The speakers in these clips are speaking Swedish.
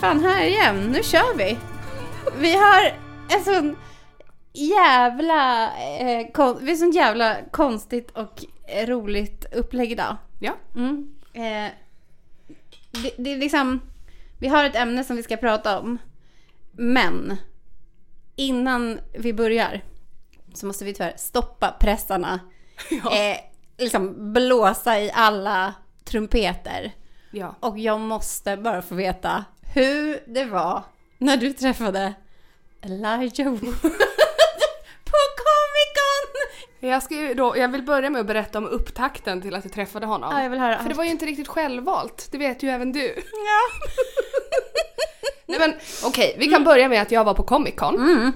fan här igen. Nu kör vi. Vi har en sån jävla, eh, kon- vi har sån jävla konstigt och roligt upplägg idag. Ja. Mm. Eh, det, det är liksom, vi har ett ämne som vi ska prata om. Men innan vi börjar så måste vi tyvärr stoppa pressarna. Ja. Eh, liksom blåsa i alla trumpeter. ja. Och jag måste bara få veta hur det var när du träffade Elijah Wood på Comic Con! Jag, ska ju då, jag vill börja med att berätta om upptakten till att jag träffade honom. Ja, jag vill höra För det allt. var ju inte riktigt självvalt, det vet ju även du. Ja. Nej men okej, vi kan börja med att jag var på Comic Con. Mm.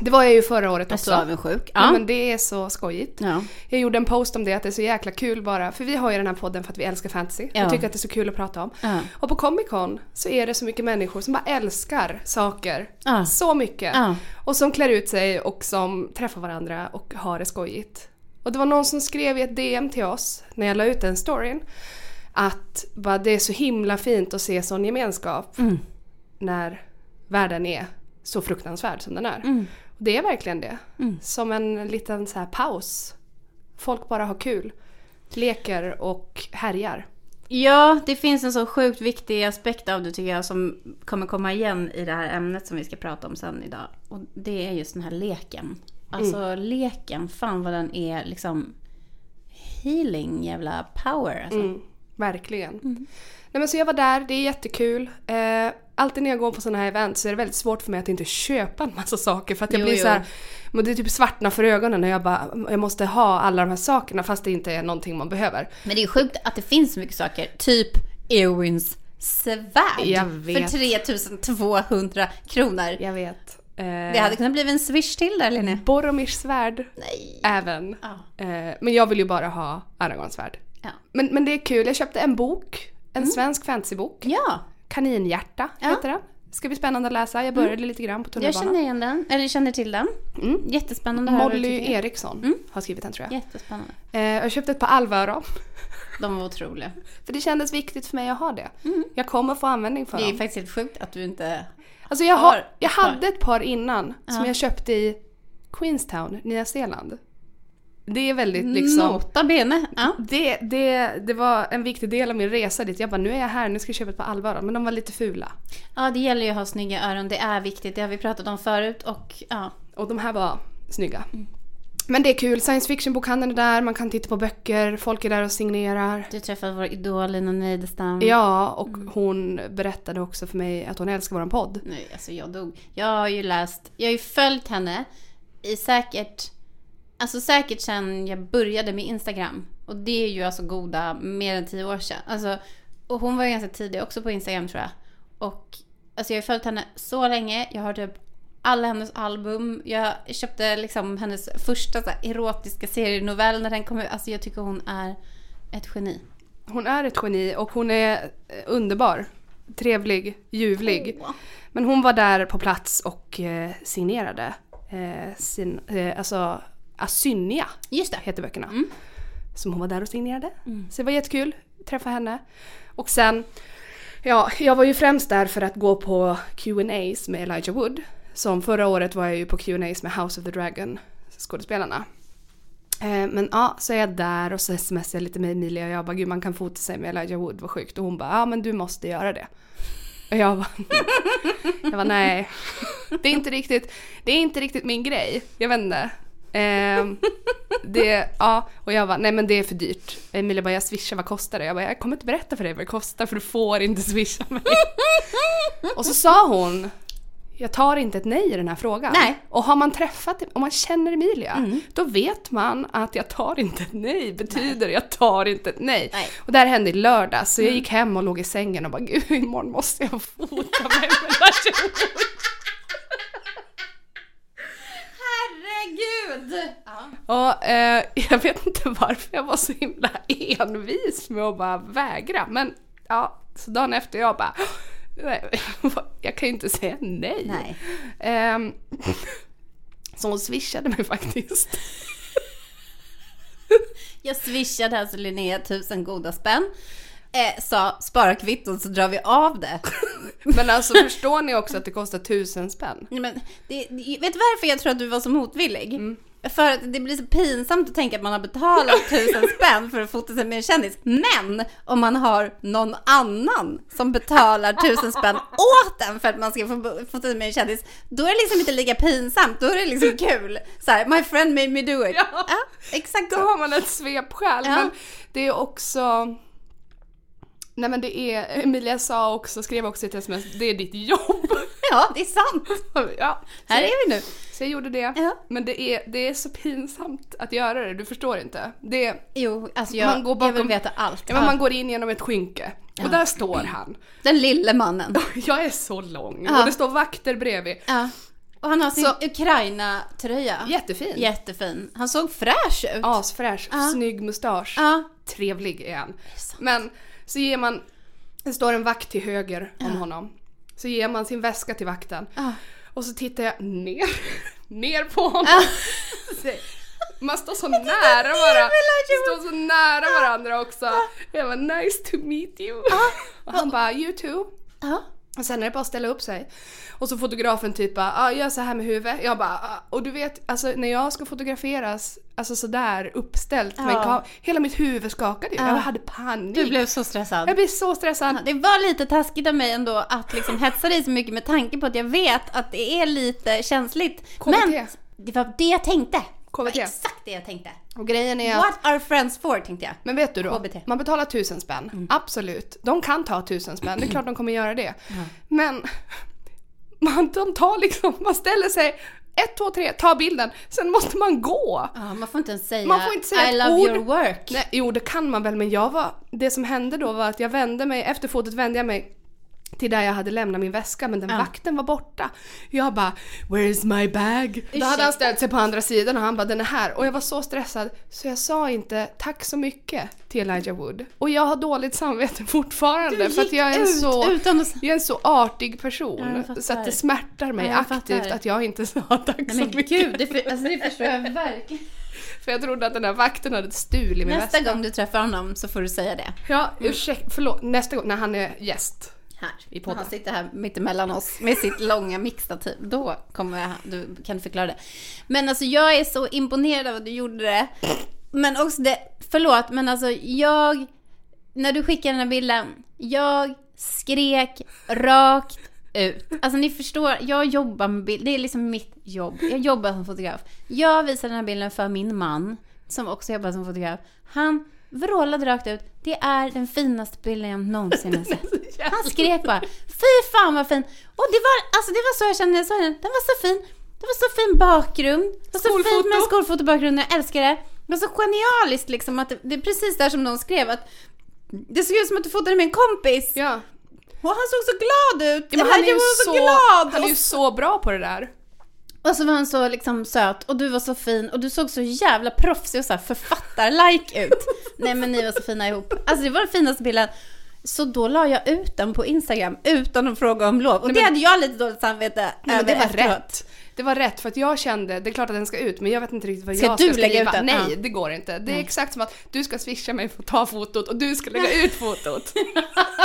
Det var jag ju förra året Jag är också. så avundsjuk. Ja. Ja. men det är så skojigt. ja. Jag gjorde en post om det, att det är så jäkla kul bara. För vi har ju den här podden för att vi älskar fantasy. Ja. Och tycker att det är så kul att prata om. Ja. Och på Comic Con så är det så mycket människor som bara älskar saker. Så mycket. Och som klär ut sig och som träffar varandra och har det skojigt. Och det var någon som skrev i ett DM till oss när jag la ut den storyn. Att bara, det är så himla fint att se sån gemenskap Mm. när världen är så fruktansvärd som den är. Mm. Och det är verkligen det. Mm. Som en liten så här paus. Folk bara har kul. Leker och härjar. Ja, det finns en så sjukt viktig aspekt av det tycker jag som kommer komma igen i det här ämnet som vi ska prata om sen idag. Och det är just den här leken. Alltså leken, fan vad den är liksom healing jävla power. Alltså. Mm, verkligen. Nej, men så jag var där, det är jättekul. Eh, alltid när jag går på sådana här event så är det väldigt svårt för mig att inte köpa en massa saker för att jag Jo, blir så här, men det är typ svartna för ögonen när jag bara, jag måste ha alla de här sakerna fast det inte är någonting man behöver. Men det är ju sjukt att det finns så mycket saker. Typ Eowins svärd. För 3200 kronor. Jag vet. Det hade kunnat bli en swish till där Linné. Boromirs svärd Nej. även. Ja. Eh, men jag vill ju bara ha Aragorns svärd. Ja. Men, men det är kul, jag köpte en bok. En svensk fantasybok. ja, Kaninhjärta Ja. heter den. Ska bli spännande att läsa. Jag började lite grann på jag tunnelbanan. känner igen den. Eller känner till den. Mm. Jättespännande. Molly. Eriksson har skrivit den tror jag. Jättespännande. Eh, jag köpte ett par alvöron. De var otroliga. För det kändes viktigt för mig att ha det. Jag kommer få användning för Det är dem. faktiskt helt sjukt att du inte... Alltså jag, har jag hade ett par innan som Ja. jag köpte i Queenstown, Nya Zeeland. Det är väldigt liksom... Nota bene. Ja. Det, det, det var en viktig del av min resa dit. Jag bara, nu är jag här, nu ska jag köpa ett par alvöron. Men de var lite fula. ja, det gäller ju att ha snygga öron. Det är viktigt. Det har vi pratat om förut. Och ja, Och de här var snygga. Men det är kul, science fiction-bokhandeln är där, man kan titta på böcker, folk är där och signerar. du träffade vår idol Lina Neidestam. Ja, och hon berättade också för mig att hon älskar våran podd. Nej, alltså jag dog. Jag har ju läst, jag har ju följt henne i säkert, alltså säkert sedan jag började med Instagram. Och det är ju alltså goda mer än tio år sedan. Alltså, och hon var ju ganska tidig också på Instagram tror jag. Och alltså jag har följt henne så länge. Jag har typ alla hennes album. Jag köpte liksom hennes första så här, erotiska serienovell när den kom ut. Alltså jag tycker hon är ett geni. Hon är ett geni och hon är underbar. Trevlig, ljuvlig. Men hon var där på plats och eh, signerade. Eh, sin, eh, alltså Asynja Just det. heter böckerna. Mm. Som hon var där och signerade. Så det var jättekul att träffa henne. Och sen, ja, jag var ju främst där för att gå på Q&As med Elijah Wood. Som förra året var jag ju på Q&As med House of the Dragon skådespelarna. Eh, Men ja, så är jag där och så smsar jag lite med Emilia och jag bara gud man kan fota sig med Elijah Wood, vad sjukt. Och hon bara ja men du måste göra det. Och jag bara, jag bara nej. Det är inte riktigt, det är inte riktigt min grej. Jag vet inte. Ehm, det, ja, och jag bara, nej men det är för dyrt. Emilia bara, jag swishar, vad kostar det? Jag bara, jag kommer inte berätta för dig vad det kostar för du får inte swisha mig. och så sa hon, jag tar inte ett nej i den här frågan. Nej. Och har man träffat, om man känner Emilia, då vet man att jag tar inte ett nej betyder jag tar inte ett nej. Nej. Och det här hände i lördags så jag gick hem och låg i sängen och bara, gud imorgon måste jag fota mig med Elijah Wood." Herregud! Ja. Och eh, jag vet inte varför jag var så himla envis med att bara vägra. Men ja, så dagen efter jag bara, nej, jag kan ju inte säga nej. Nej. Ehm, så hon swishade mig faktiskt. Jag swishade alltså Linnea tusen goda spänn. Eh, sa spara kvitton så drar vi av det. Men alltså förstår ni också att det kostar tusen spänn? Nej, men det, det, vet du varför jag tror att du var så motvillig? För att det blir så pinsamt att tänka att man har betalat tusen spänn för att fota sig med en kändis. Men om man har någon annan som betalar tusen spänn åt en för att man ska få fota sig med en kändis, då är det liksom inte lika pinsamt. Då är det liksom kul. Så här, my friend made me do it. Ja. exakt Då så. har man ett svepskäl. Ja. Men det är också... Nej men det är, Emilia sa också, skrev också i ett sms, det är ditt jobb. Ja, det är sant. ja, Här är vi nu. så jag gjorde det. Ja. Men det är, det är så pinsamt att göra det, du förstår inte. Det Jo, alltså jag, Man går jag vill bakom- veta allt. ja, men man går in genom ett skynke och där står han. Den lille mannen. Jag är så lång Ja. och det står vakter bredvid. Ja. Och han har sin Ukraina-tröja. Jättefin. Jättefin. Han såg fräsch ut. Asfräsch, snygg mustasch. Ja. Trevlig är han. Men så ger man, det står en vakt till höger om honom. Så ger man sin väska till vakten. Ja. Och så tittar jag ner, ner på honom. Så- Man står så nära varandra. står så nära varandra också. Jag var nice to meet you. Och han bara you too. Ja. Och sen är det bara att ställa upp sig. Och så fotografen typ bara, ah, gör så här med huvudet. Jag bara, ah. och du vet, alltså när jag ska fotograferas, alltså sådär uppställt med en Ja. kam- hela mitt huvud skakade ju. Jag hade panik. Du blev så stressad. Jag blev så stressad. Det var lite taskigt av mig ändå att liksom hetsa dig så mycket med tanke på att jag vet att det är lite känsligt. KBT. Men det var det jag tänkte. Det var KBT. exakt det jag tänkte. Och grejen är att, What are friends for, tänkte jag. men vet du då? KBT. Man betalar tusen spänn. Absolut. De kan ta tusen spänn. Det är klart de kommer göra det. Men man, de tar liksom, man ställer sig ett, två, tre, ta bilden. Sen måste man gå. Ja, man får inte ens säga, Man får inte säga I love ord. your work. Nej, jo, det kan man väl, men jag var... Det som hände då var att jag vände mig, efter fotot vände jag mig till där jag hade lämnat min väska men den Ja. vakten var borta. Jag bara “Where is my bag?” Då hade han ställt sig på andra sidan och han bara “Den är här” och jag var så stressad så jag sa inte “Tack så mycket” till Elijah Wood. Och jag har dåligt samvete fortfarande för att jag är en gick så... ut utan att... Jag är en så artig Ja, person fattar. så att det smärtar mig Ja, aktivt att jag inte sa tack Nej så men mycket. gud, det, för, alltså, det förstår jag verkligen. För jag trodde att den här vakten hade ett stul i min Nästa väska. gång du träffar honom så får du säga det. Ja, ursäkta, förlåt. Nästa gång när han är gäst. Här, I podden. han sitter här mittemellan oss med sitt långa mixtativ. Då kommer jag, du kan förklara det. Men alltså jag är så imponerad av att du gjorde det. Men också det, förlåt, men alltså jag, när du skickade den här bilden, jag skrek rakt ut. Alltså ni förstår, jag jobbar med bild, det är liksom mitt jobb. Jag jobbar som fotograf. Jag visade den här bilden för min man, som också jobbar som fotograf. Han vrålade rakt ut, det är den finaste bilden jag någonsin har sett. Han skrek bara, fy fan vad fin! Och det var, alltså det var så jag kände när jag såg den, den var så fin. Det var så fin bakgrund. Det var så Skolfoto. fint med en skolfotobakgrund, jag älskar det. Det var så genialiskt liksom att det, det är precis där som någon skrev att det såg ut som att du fotade med en kompis. Ja. Och han såg så glad ut! ja men han är ju så, glad! han är ju så bra på det där. Och så var han så liksom söt och du var så fin och du såg så jävla proffsig och så här författar-like ut. Nej men ni var så fina ihop. Alltså det var den finaste bilden. Så då la jag ut den på Instagram utan att fråga om lov. Och Nej, det men- hade jag lite dåligt samvete Nej, men över det var efteråt. rätt. Det var rätt för att jag kände, det är klart att den ska ut men jag vet inte riktigt vad Ska jag du ska lägga skriva. ut den? Nej, det går inte. Det är exakt som att du ska swisha mig för att ta fotot och du ska lägga ut fotot.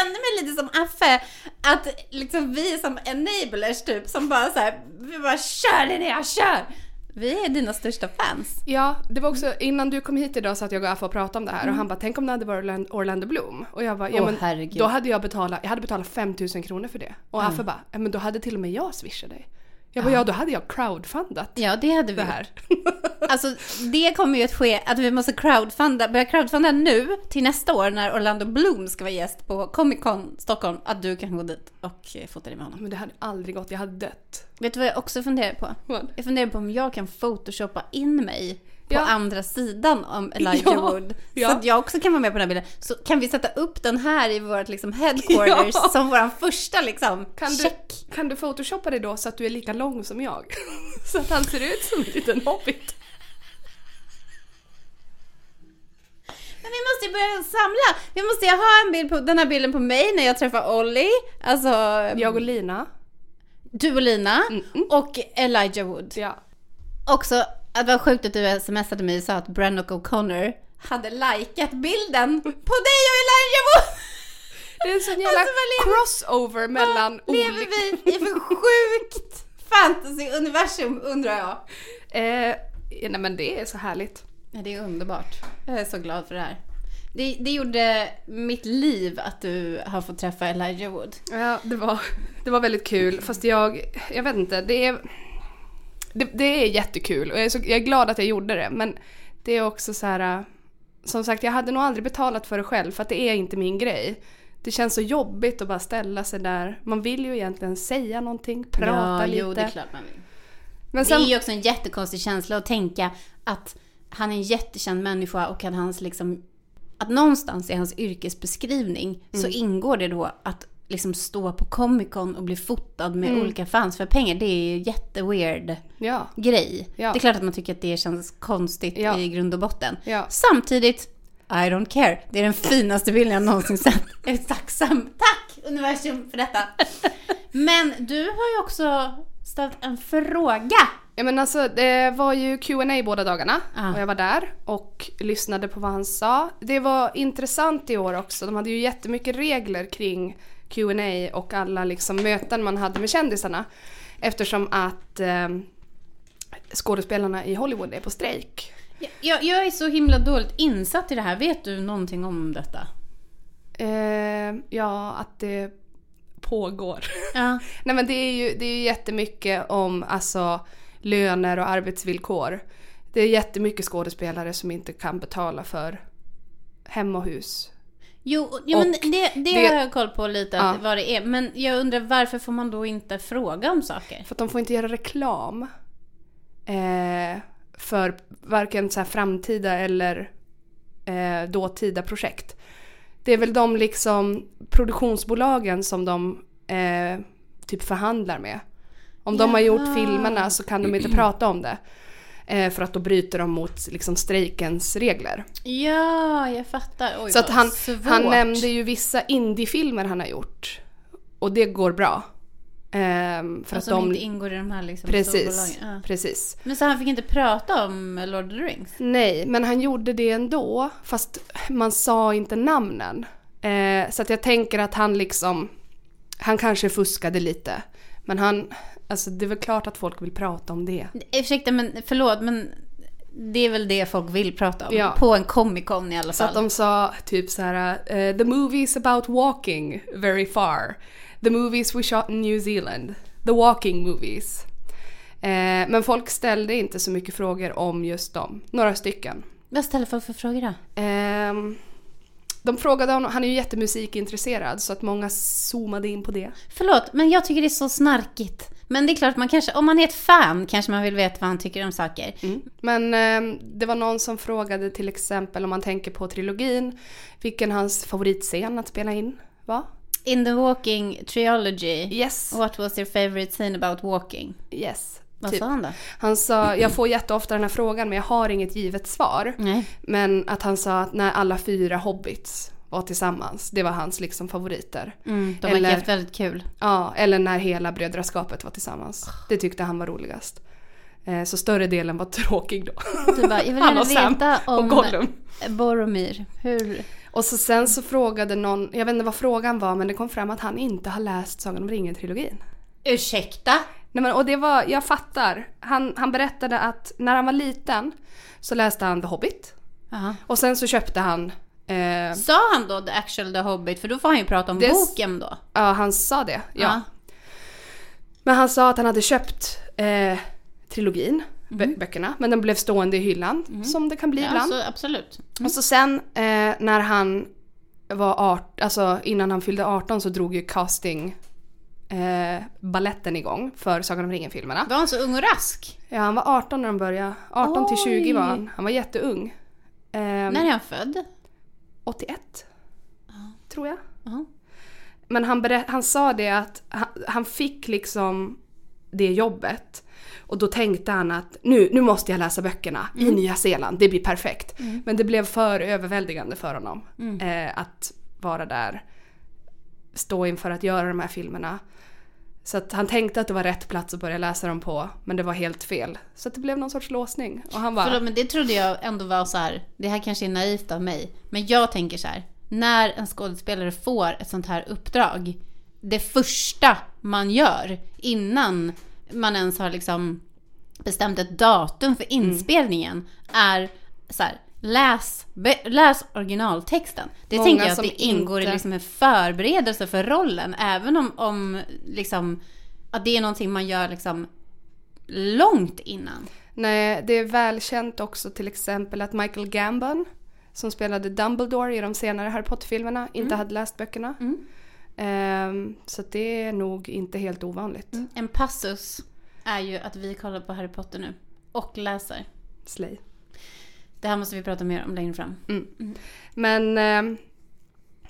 Kände mig lite som Affe, att liksom vi som enablers typ, som bara så här, vi bara kör Linnea, kör! Vi är dina största fans. Ja, det var också innan du kom hit idag så att jag och Affe och pratade om det här och han bara tänk om det hade varit Orlando, Bloom och jag bara ja men herregud. då hade jag betalat, jag hade betalat 5000 kronor för det och Affe bara ja men då hade till och med jag swishat dig. Jag bara ja då hade jag crowdfundat Ja, det hade vi det här. Alltså det kommer ju att ske att vi måste crowdfunda, börja crowdfunda nu till nästa år när Orlando Bloom ska vara gäst på Comic Con Stockholm. Att du kan gå dit och eh, fota dig med honom. Men det hade aldrig gått, jag hade dött. Vet du vad jag också funderar på? Vad? Jag funderar på om jag kan photoshoppa in mig på Ja. andra sidan om Elijah Ja, Wood. Så att jag också kan vara med på den här bilden. Så kan vi sätta upp den här i vårt liksom headquarters som vår första liksom Kan du, check. kan du photoshoppa dig då så att du är lika lång som jag? så att han ser ut som en liten hobbit. Men vi måste ju börja samla. Vi måste ju ha en bild på, den här bilden på mig när jag träffar Ollie. Alltså Jag och Lina. du och Lina. Och Elijah Wood. Ja. Också det var sjukt att du smsade mig och sa att Brannock O'Connor hade likat bilden på dig och Elijah Wood. Det är en sån jävla Alltså, lever- crossover mellan Lever olika... vi i för sjukt fantasy-universum undrar jag. Eh, nej men det är så härligt. Ja, det är underbart. Jag är så glad för det här. Det, det gjorde mitt liv att du har fått träffa Elijah Wood. Ja, det var, det var väldigt kul. Fast jag, jag vet inte, det är... Det, det är jättekul och jag är, så, jag är glad att jag gjorde det. Men det är också så här... äh, Som sagt, jag hade nog aldrig betalat för det själv för att det är inte min grej. Det känns så jobbigt att bara ställa sig där. Man vill ju egentligen säga någonting, prata ja, lite. jo, det är klart man vill. Men Det sen, är ju också en jättekonstig känsla att tänka att han är en jättekänd människa och att hans liksom... Att någonstans i hans yrkesbeskrivning så Mm. ingår det då att liksom stå på Comic Con och bli fotad med Mm. olika fans för pengar. Det är ju jätteweird ja, grej. Ja. Det är klart att man tycker att det känns konstigt Ja. i grund och botten. Samtidigt, I don't care. Det är den finaste bilden jag någonsin sett. Jag är tacksam. Tack universum för detta. Men du har ju också ställt en fråga. Ja men alltså det var ju Q&A båda dagarna Ja. och jag var där och lyssnade på vad han sa. Det var intressant i år också. De hade ju jättemycket regler kring Q&A och alla liksom möten man hade med kändisarna. Eftersom att eh, skådespelarna i Hollywood är på strejk. Jag, jag är så himla dåligt insatt i det här. Vet du någonting om detta? Eh, ja, att det pågår. Ja. Nej men det är ju det är jättemycket om alltså löner och arbetsvillkor. Det är jättemycket skådespelare som inte kan betala för hem och hus. Jo, jo men det, det, det- har jag koll på lite Ja. vad det är. Men jag undrar varför får man då inte fråga om saker? För att de får inte göra reklam. Eh, för varken så här framtida eller eh, dåtida projekt. Det är väl de liksom produktionsbolagen som de eh, typ förhandlar med. Om de har gjort filmerna så kan de inte prata om det. Eh, för att då bryter de mot liksom strejkens regler. Ja, jag fattar. Oj, Så att han, svårt. han nämnde ju vissa indiefilmer han har gjort. Och det går bra. Ehm, för Och att som de... inte ingår i de här liksom Precis. Ja. precis. Men så han fick inte prata om Lord of the Rings? Nej, men han gjorde det ändå. Fast man sa inte namnen. Eh, så att jag tänker att han liksom... Han kanske fuskade lite. Men han... Alltså det är väl klart att folk vill prata om det. Ursäkta, men förlåt, men det är väl det folk vill prata om. Ja. På en Comic Con i alla Så fall. att de sa typ så här: eh, “The movies about walking very far. The movies we shot in New Zealand. The walking movies.” eh, Men folk ställde inte så mycket frågor om just dem. Några stycken. Vad ställer folk för frågor då? Ehm, de frågade honom, han är ju jättemusikintresserad så att många zoomade in på det. Förlåt, men jag tycker det är så snarkigt. Men det är klart, man kanske, om man är ett fan kanske man vill veta vad han tycker om saker. Men ehm, det var någon som frågade till exempel om man tänker på trilogin, vilken hans favoritscen att spela in var. In the Walking Trilogy, Yes, what was your favorite scene about walking? yes. Vad Typ. sa han då? Han sa, jag får jätteofta den här frågan men jag har inget givet svar. Nej. Men att han sa att när alla fyra hobbits var tillsammans, det var hans liksom favoriter. Mm, de Eller- har haft väldigt kul. Ja, eller när hela brödraskapet var tillsammans. Det tyckte han var roligast. Eh, Så större delen var tråkig då. Du bara, jag vill gärna veta om Gollum. Boromir. Hur? Och så sen så frågade någon, jag vet inte vad frågan var men det kom fram att han inte har läst Sagan om ringen-trilogin. Ursäkta? Nej men och det var, jag fattar. Han, han berättade att när han var liten så läste han The Hobbit. Jaha. Och sen så köpte han, eh, Sa han då The Actual The Hobbit? För då får han ju prata om Det- boken då. ja han sa det. Ja. Men han sa att han hade köpt eh, trilogin, bö- böckerna, men den blev stående i hyllan. Som det kan bli Ja, ibland. så absolut. Och så sen eh, när han var 18, alltså innan han fyllde 18 så drog ju casting eh, balletten igång för Sagan om ringen-filmerna. Var han så ung och rask? Ja, han var 18 när de började. 18 till 20 var Oj. han. Han var jätteung. Ehm, När är han född? 81. Tror jag. Ja. Men han, berä- han sa det att han, han fick liksom det jobbet. Och då tänkte han att nu, nu måste jag läsa böckerna i Nya Zeeland, det blir perfekt. Men det blev för överväldigande för honom eh, att vara där, stå inför att göra de här filmerna. Så att han tänkte att det var rätt plats att börja läsa dem på, men det var helt fel. Så att det blev någon sorts låsning. Och han bara, Förlåt, men det trodde jag ändå var så här. Det här kanske är naivt av mig. Men jag tänker så här. När en skådespelare får ett sånt här uppdrag. Det första man gör innan man ens har liksom bestämt ett datum för inspelningen är så här. Läs, be, läs originaltexten. Det Många tänker jag att det ingår inte- i liksom en förberedelse för rollen. Även om, om liksom, att det är någonting man gör liksom långt innan. Nej, det är välkänt också till exempel att Michael Gambon, som spelade Dumbledore i de senare Harry Potter-filmerna, inte hade läst böckerna. Ehm, så att det är nog inte helt ovanligt. En passus är ju att vi kollar på Harry Potter nu och läser. Slay. Det här måste vi prata mer om längre fram. Men ehm,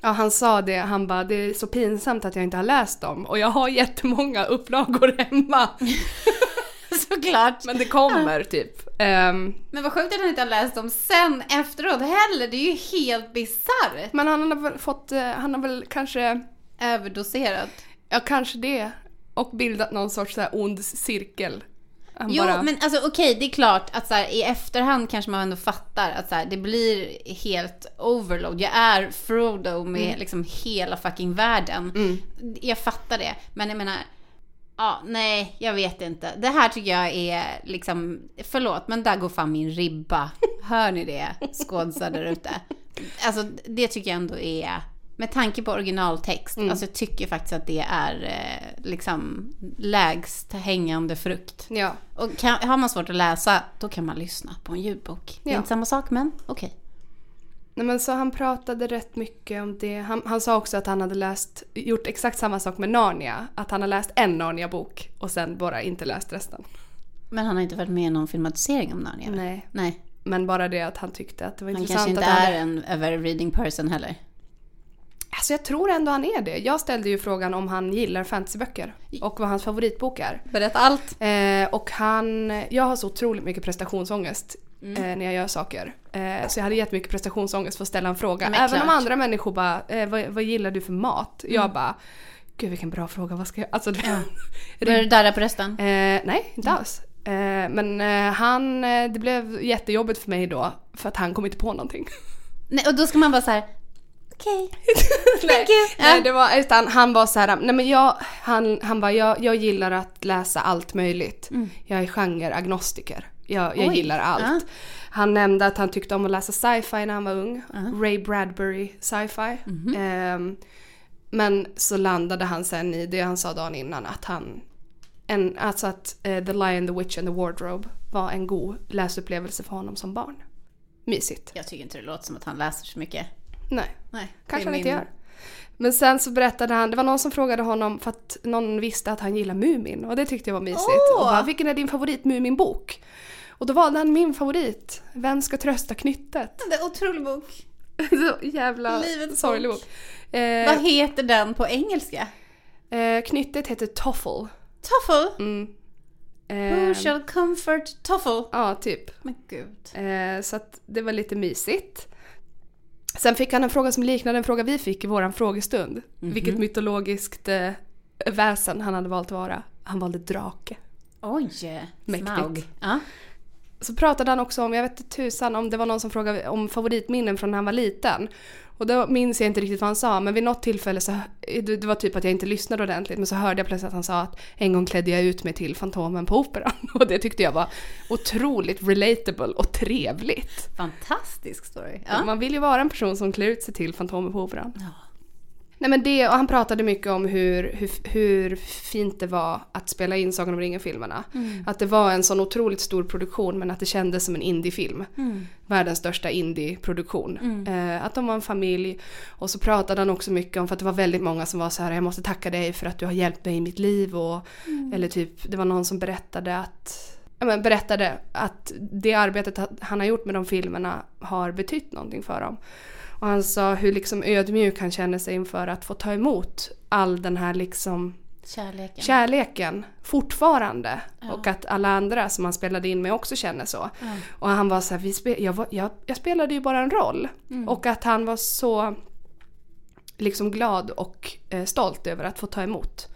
ja, han sa det, han bara det är så pinsamt att jag inte har läst dem och jag har jättemånga upplagor hemma. Såklart. Men det kommer typ. Ehm, Men vad sjukt att han inte har läst dem sen efteråt heller. Det är ju helt bisarrt. men han har väl fått, eh, han har väl kanske, Överdoserat. ja kanske det. Och bildat någon sorts så här ond cirkel. Han Jo, bara- men alltså okej, det är klart att så här, i efterhand kanske man ändå fattar att så här, det blir helt overload. Jag är Frodo med Mm. liksom hela fucking världen. Jag fattar det. Men jag menar, ja, nej, jag vet inte. Det här tycker jag är liksom, förlåt, men där går fan min ribba. Hör ni det, skådisar där ute? Alltså, det tycker jag ändå är, med tanke på originaltext, Mm. alltså jag tycker faktiskt att det är eh, liksom lägst hängande frukt. Ja. Och kan, har man svårt att läsa, då kan man lyssna på en ljudbok. Det är Ja. inte samma sak, men okej. Nej, men så han pratade rätt mycket om det. Han, han sa också att han hade läst, gjort exakt samma sak med Narnia. Att han har läst en Narnia-bok och sen bara inte läst resten. Men han har inte varit med i någon filmatisering om Narnia? Nej. Nej. Men bara det att han tyckte att det var Han intressant kanske inte han är en ever reading person heller. Alltså jag tror ändå han är det. Jag ställde ju frågan om han gillar fantasyböcker och vad hans favoritbok är. Berätta allt. Eh, och han, jag har så otroligt mycket prestationsångest eh, när jag gör saker. Eh, så jag hade jättemycket prestationsångest för att ställa en fråga. Men Även klart. om andra människor bara, eh, vad, vad gillar du för mat? Jag bara, gud vilken bra fråga, vad ska jag... Alltså, det, Börjar du darra på rösten? Eh, nej, inte alls. Eh, men han, det blev jättejobbigt för mig då för att han kom inte på någonting. Nej, och då ska man bara så här. Okej. nej, you. nej, Ja. det var, utan han var så här, nej men jag, han, han bara, jag, jag gillar att läsa allt möjligt. Jag är genreagnostiker. Jag, jag Mm. Oj, gillar allt. ja. Han nämnde att han tyckte om att läsa sci-fi när han var ung. Uh-huh. Ray Bradbury sci-fi. Mhm. Ehm, men så landade han sen i det han sa dagen innan att han en, alltså att eh, The Lion, the Witch and the Wardrobe var en god läsupplevelse för honom som barn. Mysigt. Jag tycker inte det låter som att han läser så mycket. Nej, Nej, kanske han inte min- gör. Men sen så berättade han, det var någon som frågade honom för att någon visste att han gillar Mumin och det tyckte jag var mysigt. Åh! Och bara, vilken är din favorit Mumin-bok? Och då valde han min favorit, Vem ska trösta knyttet? Det är otrolig bok. så jävla Livets sorglig bok. bok. Eh, Vad heter den på engelska? eh, knyttet heter Toffel. Toffel? Mm. Who Eh, shall comfort Toffel? ja, typ. Men gud. Eh, så att det var lite mysigt. Sen fick han en fråga som liknade en fråga vi fick i våran frågestund. Vilket mytologiskt eh, väsen han hade valt att vara. Han valde drake. Oj, Mäktigt. Smaug. Ja. Så pratade han också om, jag vet inte tusan om det var någon som frågade om favoritminnen från när han var liten. Och då minns jag inte riktigt vad han sa men vid något tillfälle så, det var typ att jag inte lyssnade ordentligt men så hörde jag plötsligt att han sa att en gång klädde jag ut mig till Fantomen på Operan. Och det tyckte jag var otroligt relatable och trevligt. Fantastisk story. Ja. Man vill ju vara en person som klär ut sig till Fantomen på Operan. Ja. Nej men det, och han pratade mycket om hur, hur, hur fint det var att spela in Sagan om ringen-filmerna. Att det var en sån otroligt stor produktion men att det kändes som en indiefilm. Världens största indieproduktion. Eh, att de var en familj. Och så pratade han också mycket om, för att det var väldigt många som var så här jag måste tacka dig för att du har hjälpt mig i mitt liv. Och, Eller typ, det var någon som berättade att men berättade att det arbetet han har gjort med de filmerna har betytt någonting för dem. Och han sa hur liksom ödmjuk han känner sig inför att få ta emot all den här liksom Kärleken. kärleken fortfarande. Och att alla andra som han spelade in med också känner så. Ja. Och han var så här, vi spe, jag, var, jag, jag spelade ju bara en roll. Och att han var så liksom glad och eh, stolt över att få ta emot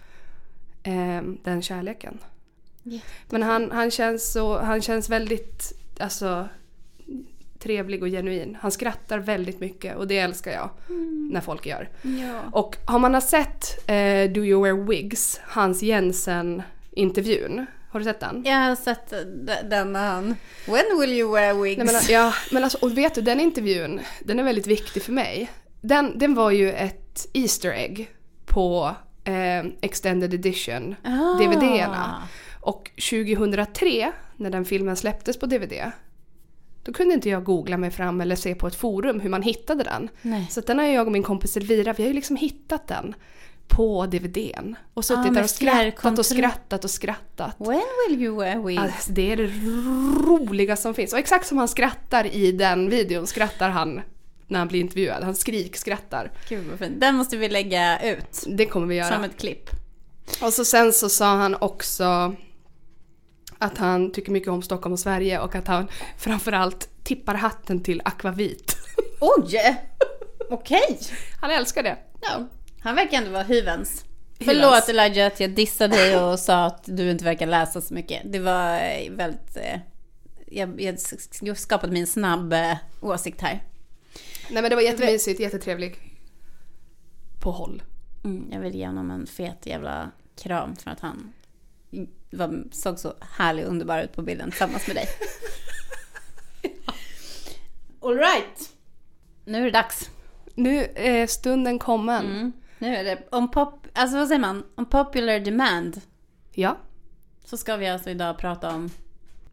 eh, den kärleken. Jätte- Men han, han, känns så, han känns väldigt alltså, trevlig och genuin. Han skrattar väldigt mycket och det älskar jag när folk gör. Ja. Och har man har sett eh, Do You Wear Wigs, Hans Jensen-intervjun, har du sett den? Jag har sett d- den när han... When will you wear wigs? Nej, men, ja, men alltså, och vet du, den intervjun, den är väldigt viktig för mig. Den, den var ju ett Easter egg på eh, Extended Edition, Ah. DVD-erna. Och 2003, när den filmen släpptes på DVD, då kunde inte jag googla mig fram eller se på ett forum hur man hittade den. Nej. Så den har jag och min kompis Elvira, vi har ju liksom hittat den på DVDn. Och suttit Ah, där och skrattat och skrattat och skrattat. When will you wigs? Alltså, det är det roliga som finns. Och exakt som han skrattar i den videon skrattar han när han blir intervjuad. Han skrikskrattar. Gud vad fint. Den måste vi lägga ut. Det kommer vi göra. Som ett klipp. Och så sen så sa han också att han tycker mycket om Stockholm och Sverige och att han framförallt tippar hatten till Aquavit. Oj! Okej. Han älskar det. Ja. Han verkar ändå vara hyvens. Hyvens. Förlåt Elijah att jag dissade dig och sa att du inte verkar läsa så mycket. Det var eh, väldigt... eh, Jag, jag, jag skapade min snabb eh, åsikt här. Nej men det var jättemysigt, jättetrevlig. På håll. Mm, jag vill ge honom en fet jävla kram för att han var, såg så härlig och underbar ut på bilden tillsammans med dig. All right. Nu är det dags. Nu är stunden kommen. Mm. Nu är det om pop, alltså vad säger man? Om popular demand. Ja. Så ska vi alltså idag prata om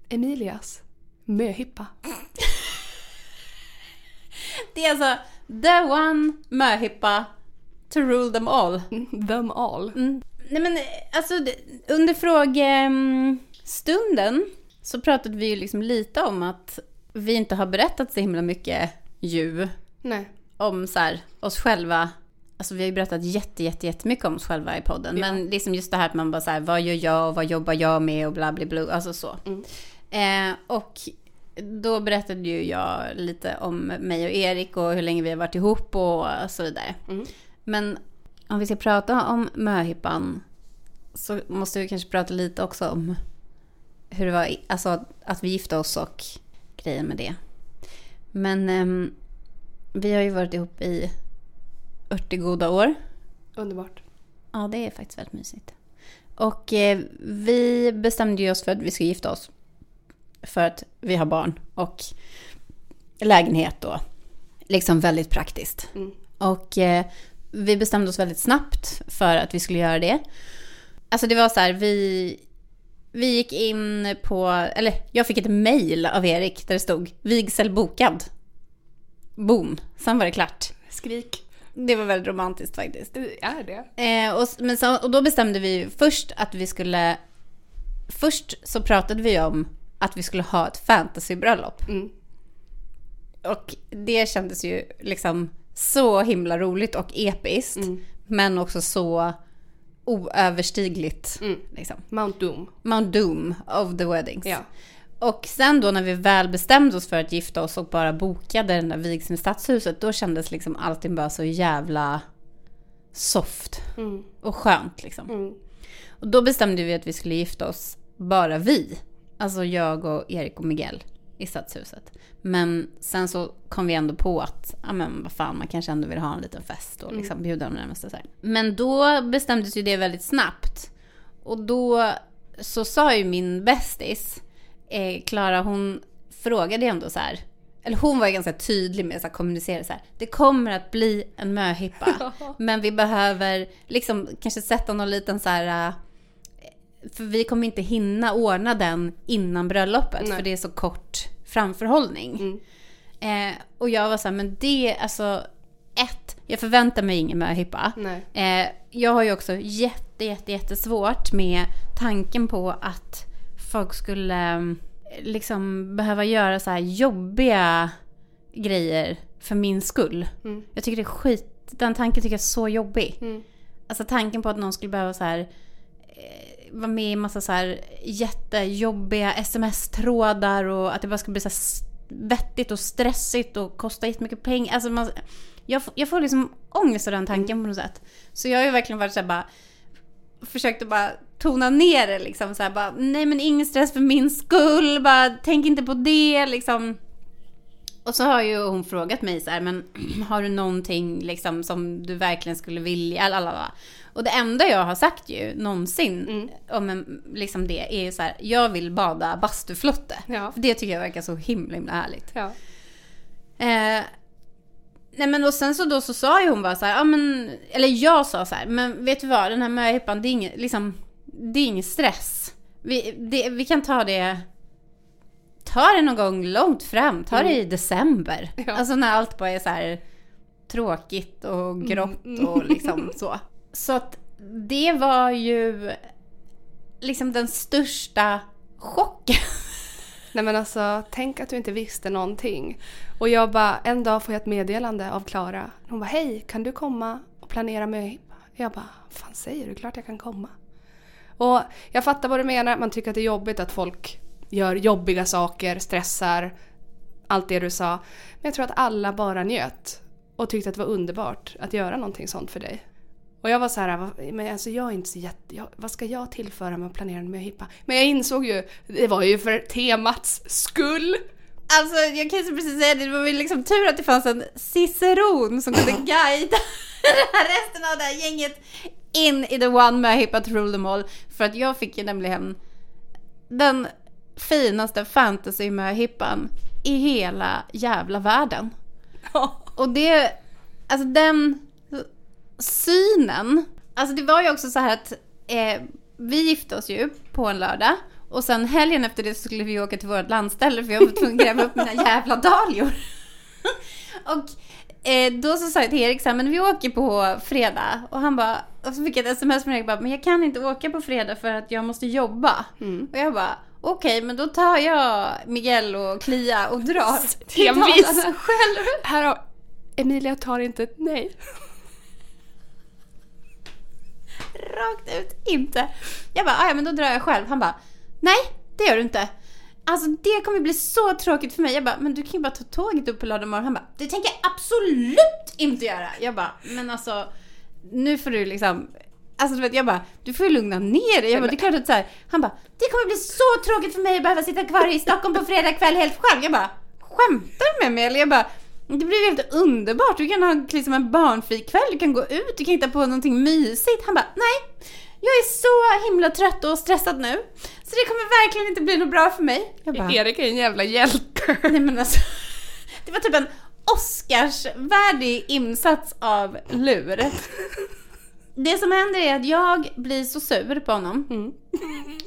Emilias möhippa. Det är alltså the one möhippa to rule them all. Them all. Mm. Nej men alltså under frågestunden så pratade vi ju liksom lite om att vi inte har berättat så himla mycket ju Nej. om så här, oss själva. Alltså vi har ju berättat jätte, jätte, jättemycket om oss själva i podden. Ja. Men liksom just det här att man bara så här, vad gör jag och vad jobbar jag med och bla bla bla. Alltså så. Mm. Eh, och då berättade ju jag lite om mig och Erik och hur länge vi har varit ihop och så vidare. Mm. Men om vi ska prata om möhippan så måste vi kanske prata lite också om hur det var, alltså att vi gifte oss och grejen med det. Men ehm, vi har ju varit ihop i 80 goda år. Underbart. Ja, det är faktiskt väldigt mysigt. Och eh, vi bestämde ju oss för att vi ska gifta oss. För att vi har barn och lägenhet då. Liksom väldigt praktiskt. Mm. Och eh, vi bestämde oss väldigt snabbt för att vi skulle göra det. Alltså det var så här, vi, vi gick in på, eller jag fick ett mail av Erik där det stod vigsel bokad. Boom, sen var det klart. Skrik. Det var väldigt romantiskt faktiskt. Det är det. Eh, och, men så, och då bestämde vi först att vi skulle... Först så pratade vi om att vi skulle ha ett fantasybröllop. Mm. Och det kändes ju liksom så himla roligt och episkt. Mm. Men också så oöverstigligt. Mm. Liksom. Mount Doom. Mount Doom of the weddings. Ja. Och sen då när vi väl bestämde oss för att gifta oss och bara bokade den där vigseln i stadshuset, då kändes liksom allting bara så jävla soft Mm. och skönt liksom. Mm. Och då bestämde vi att vi skulle gifta oss bara vi. Alltså jag och Erik och Miguel i stadshuset. Men sen så kom vi ändå på att, ja men vad fan, man kanske ändå vill ha en liten fest och liksom bjuda de närmaste så här. Men då bestämdes ju det väldigt snabbt. Och då så sa ju min bästis, eh, Klara, hon frågade ju ändå så här, eller hon var ju ganska tydlig med att kommunicera så här. Det kommer att bli en möhippa. men vi behöver liksom kanske sätta någon liten så här... För vi kommer inte hinna ordna den innan bröllopet. Nej. För det är så kort framförhållning. Mm. Eh, och jag var så här, men det, alltså... Ett, jag förväntar mig ingen möhippa. Eh, jag har ju också jätte, jätte, jättesvårt med tanken på att folk skulle eh, liksom behöva göra så här jobbiga grejer för min skull. Mm. Jag tycker det är skit, den tanken tycker jag är så jobbig. Mm. Alltså tanken på att någon skulle behöva så här eh, vara med i massa så här jättejobbiga sms-trådar och att det bara ska bli så här vettigt och stressigt och kosta jättemycket pengar. Alltså man, jag, jag får liksom ångest av den tanken på något sätt. Så jag har ju verkligen varit så här bara försökte bara tona ner det liksom så här, bara, nej men ingen stress för min skull, bara tänk inte på det liksom. Och så har ju hon frågat mig så här, men har du någonting liksom som du verkligen skulle vilja, lalala. Och det enda jag har sagt ju någonsin Mm. om en, liksom det är ju så här, jag vill bada bastuflotte. Ja. För det tycker jag verkar så himla himla härligt. Ja. Eh, nej men och sen så då så sa ju hon bara så här, ja men, eller jag sa så här, men vet du vad, den här möhippan, det är ingen, liksom, det är ingen stress. Vi, det, vi kan ta det, ta det någon gång långt fram, ta det i december. Ja. Alltså när allt bara är så här tråkigt och grått och liksom så. Så att det var ju liksom den största chocken. Nej men alltså, tänk att du inte visste någonting. Och jag bara, en dag får jag ett meddelande av Klara. Hon bara, hej, kan du komma och planera möhippa? Jag bara, fan säger du? Klart jag kan komma. Och jag fattar vad du menar, man tycker att det är jobbigt att folk gör jobbiga saker, stressar, allt det du sa. Men jag tror att alla bara njöt och tyckte att det var underbart att göra någonting sånt för dig. Och jag var så här, "Vad- men alltså jag är inte så jätte... Jag, vad ska jag tillföra med att planera en möhippa? Men jag insåg ju, det var ju för temats skull. Alltså jag kan ju precis säga det, det var väl liksom tur att det fanns en ciceron som kunde guida resten av det här gänget in i the one möhippa to rule them all. För att jag fick ju nämligen den finaste fantasy möhippan i hela jävla världen. Och det, alltså den synen, alltså det var ju också så här att eh, vi gifte oss ju på en lördag och sen helgen efter det så skulle vi åka till vårt landställe för jag var tvungen att gräva upp mina jävla dahlior. och eh, då så sa jag till Erik så här, men vi åker på fredag och han bara, och så fick jag ett sms från Erik bara, men jag kan inte åka på fredag för att jag måste jobba. Och jag bara, okej men då tar jag Miguel och Klia och drar till. Dalarna själv. Här har Emilia tar inte ett nej. Rakt ut inte. Jag bara, "Ah, ja men då drar jag själv. Han bara, nej det gör du inte. Alltså det kommer bli så tråkigt för mig. Jag bara, men du kan ju bara ta tåget upp på lördag morgon. Han bara, det tänker jag absolut inte göra. Jag bara, men alltså nu får du liksom Alltså du vet, jag bara, du får ju lugna ner dig. Jag bara, det är klart att så här, han bara, det kommer bli så tråkigt för mig att behöva sitta kvar i Stockholm på fredag kväll helt själv. Jag bara, skämtar du med mig? Eller jag bara, det blir ju helt underbart. Du kan ha liksom en barnfri kväll, du kan gå ut, du kan hitta på någonting mysigt. Han bara, nej, jag är så himla trött och stressad nu. Så det kommer verkligen inte bli något bra för mig. Jag bara, Erik är en jävla hjälte. nej men alltså. Det var typ en Oscarsvärdig insats av lur. Det som händer är att jag blir så sur på honom.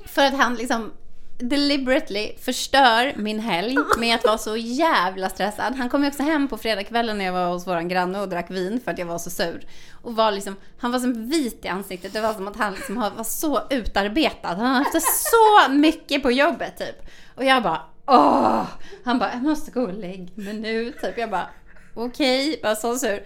För att han liksom deliberately förstör min helg med att vara så jävla stressad. Han kom ju också hem på fredagskvällen när jag var hos våran granne och drack vin för att jag var så sur. Och var liksom, han var som vit i ansiktet. Det var som att han liksom var så utarbetad. Han hade haft så mycket på jobbet typ. Och jag bara åh! Han bara, jag måste gå och lägga mig nu typ. Jag bara okej, bara så sur.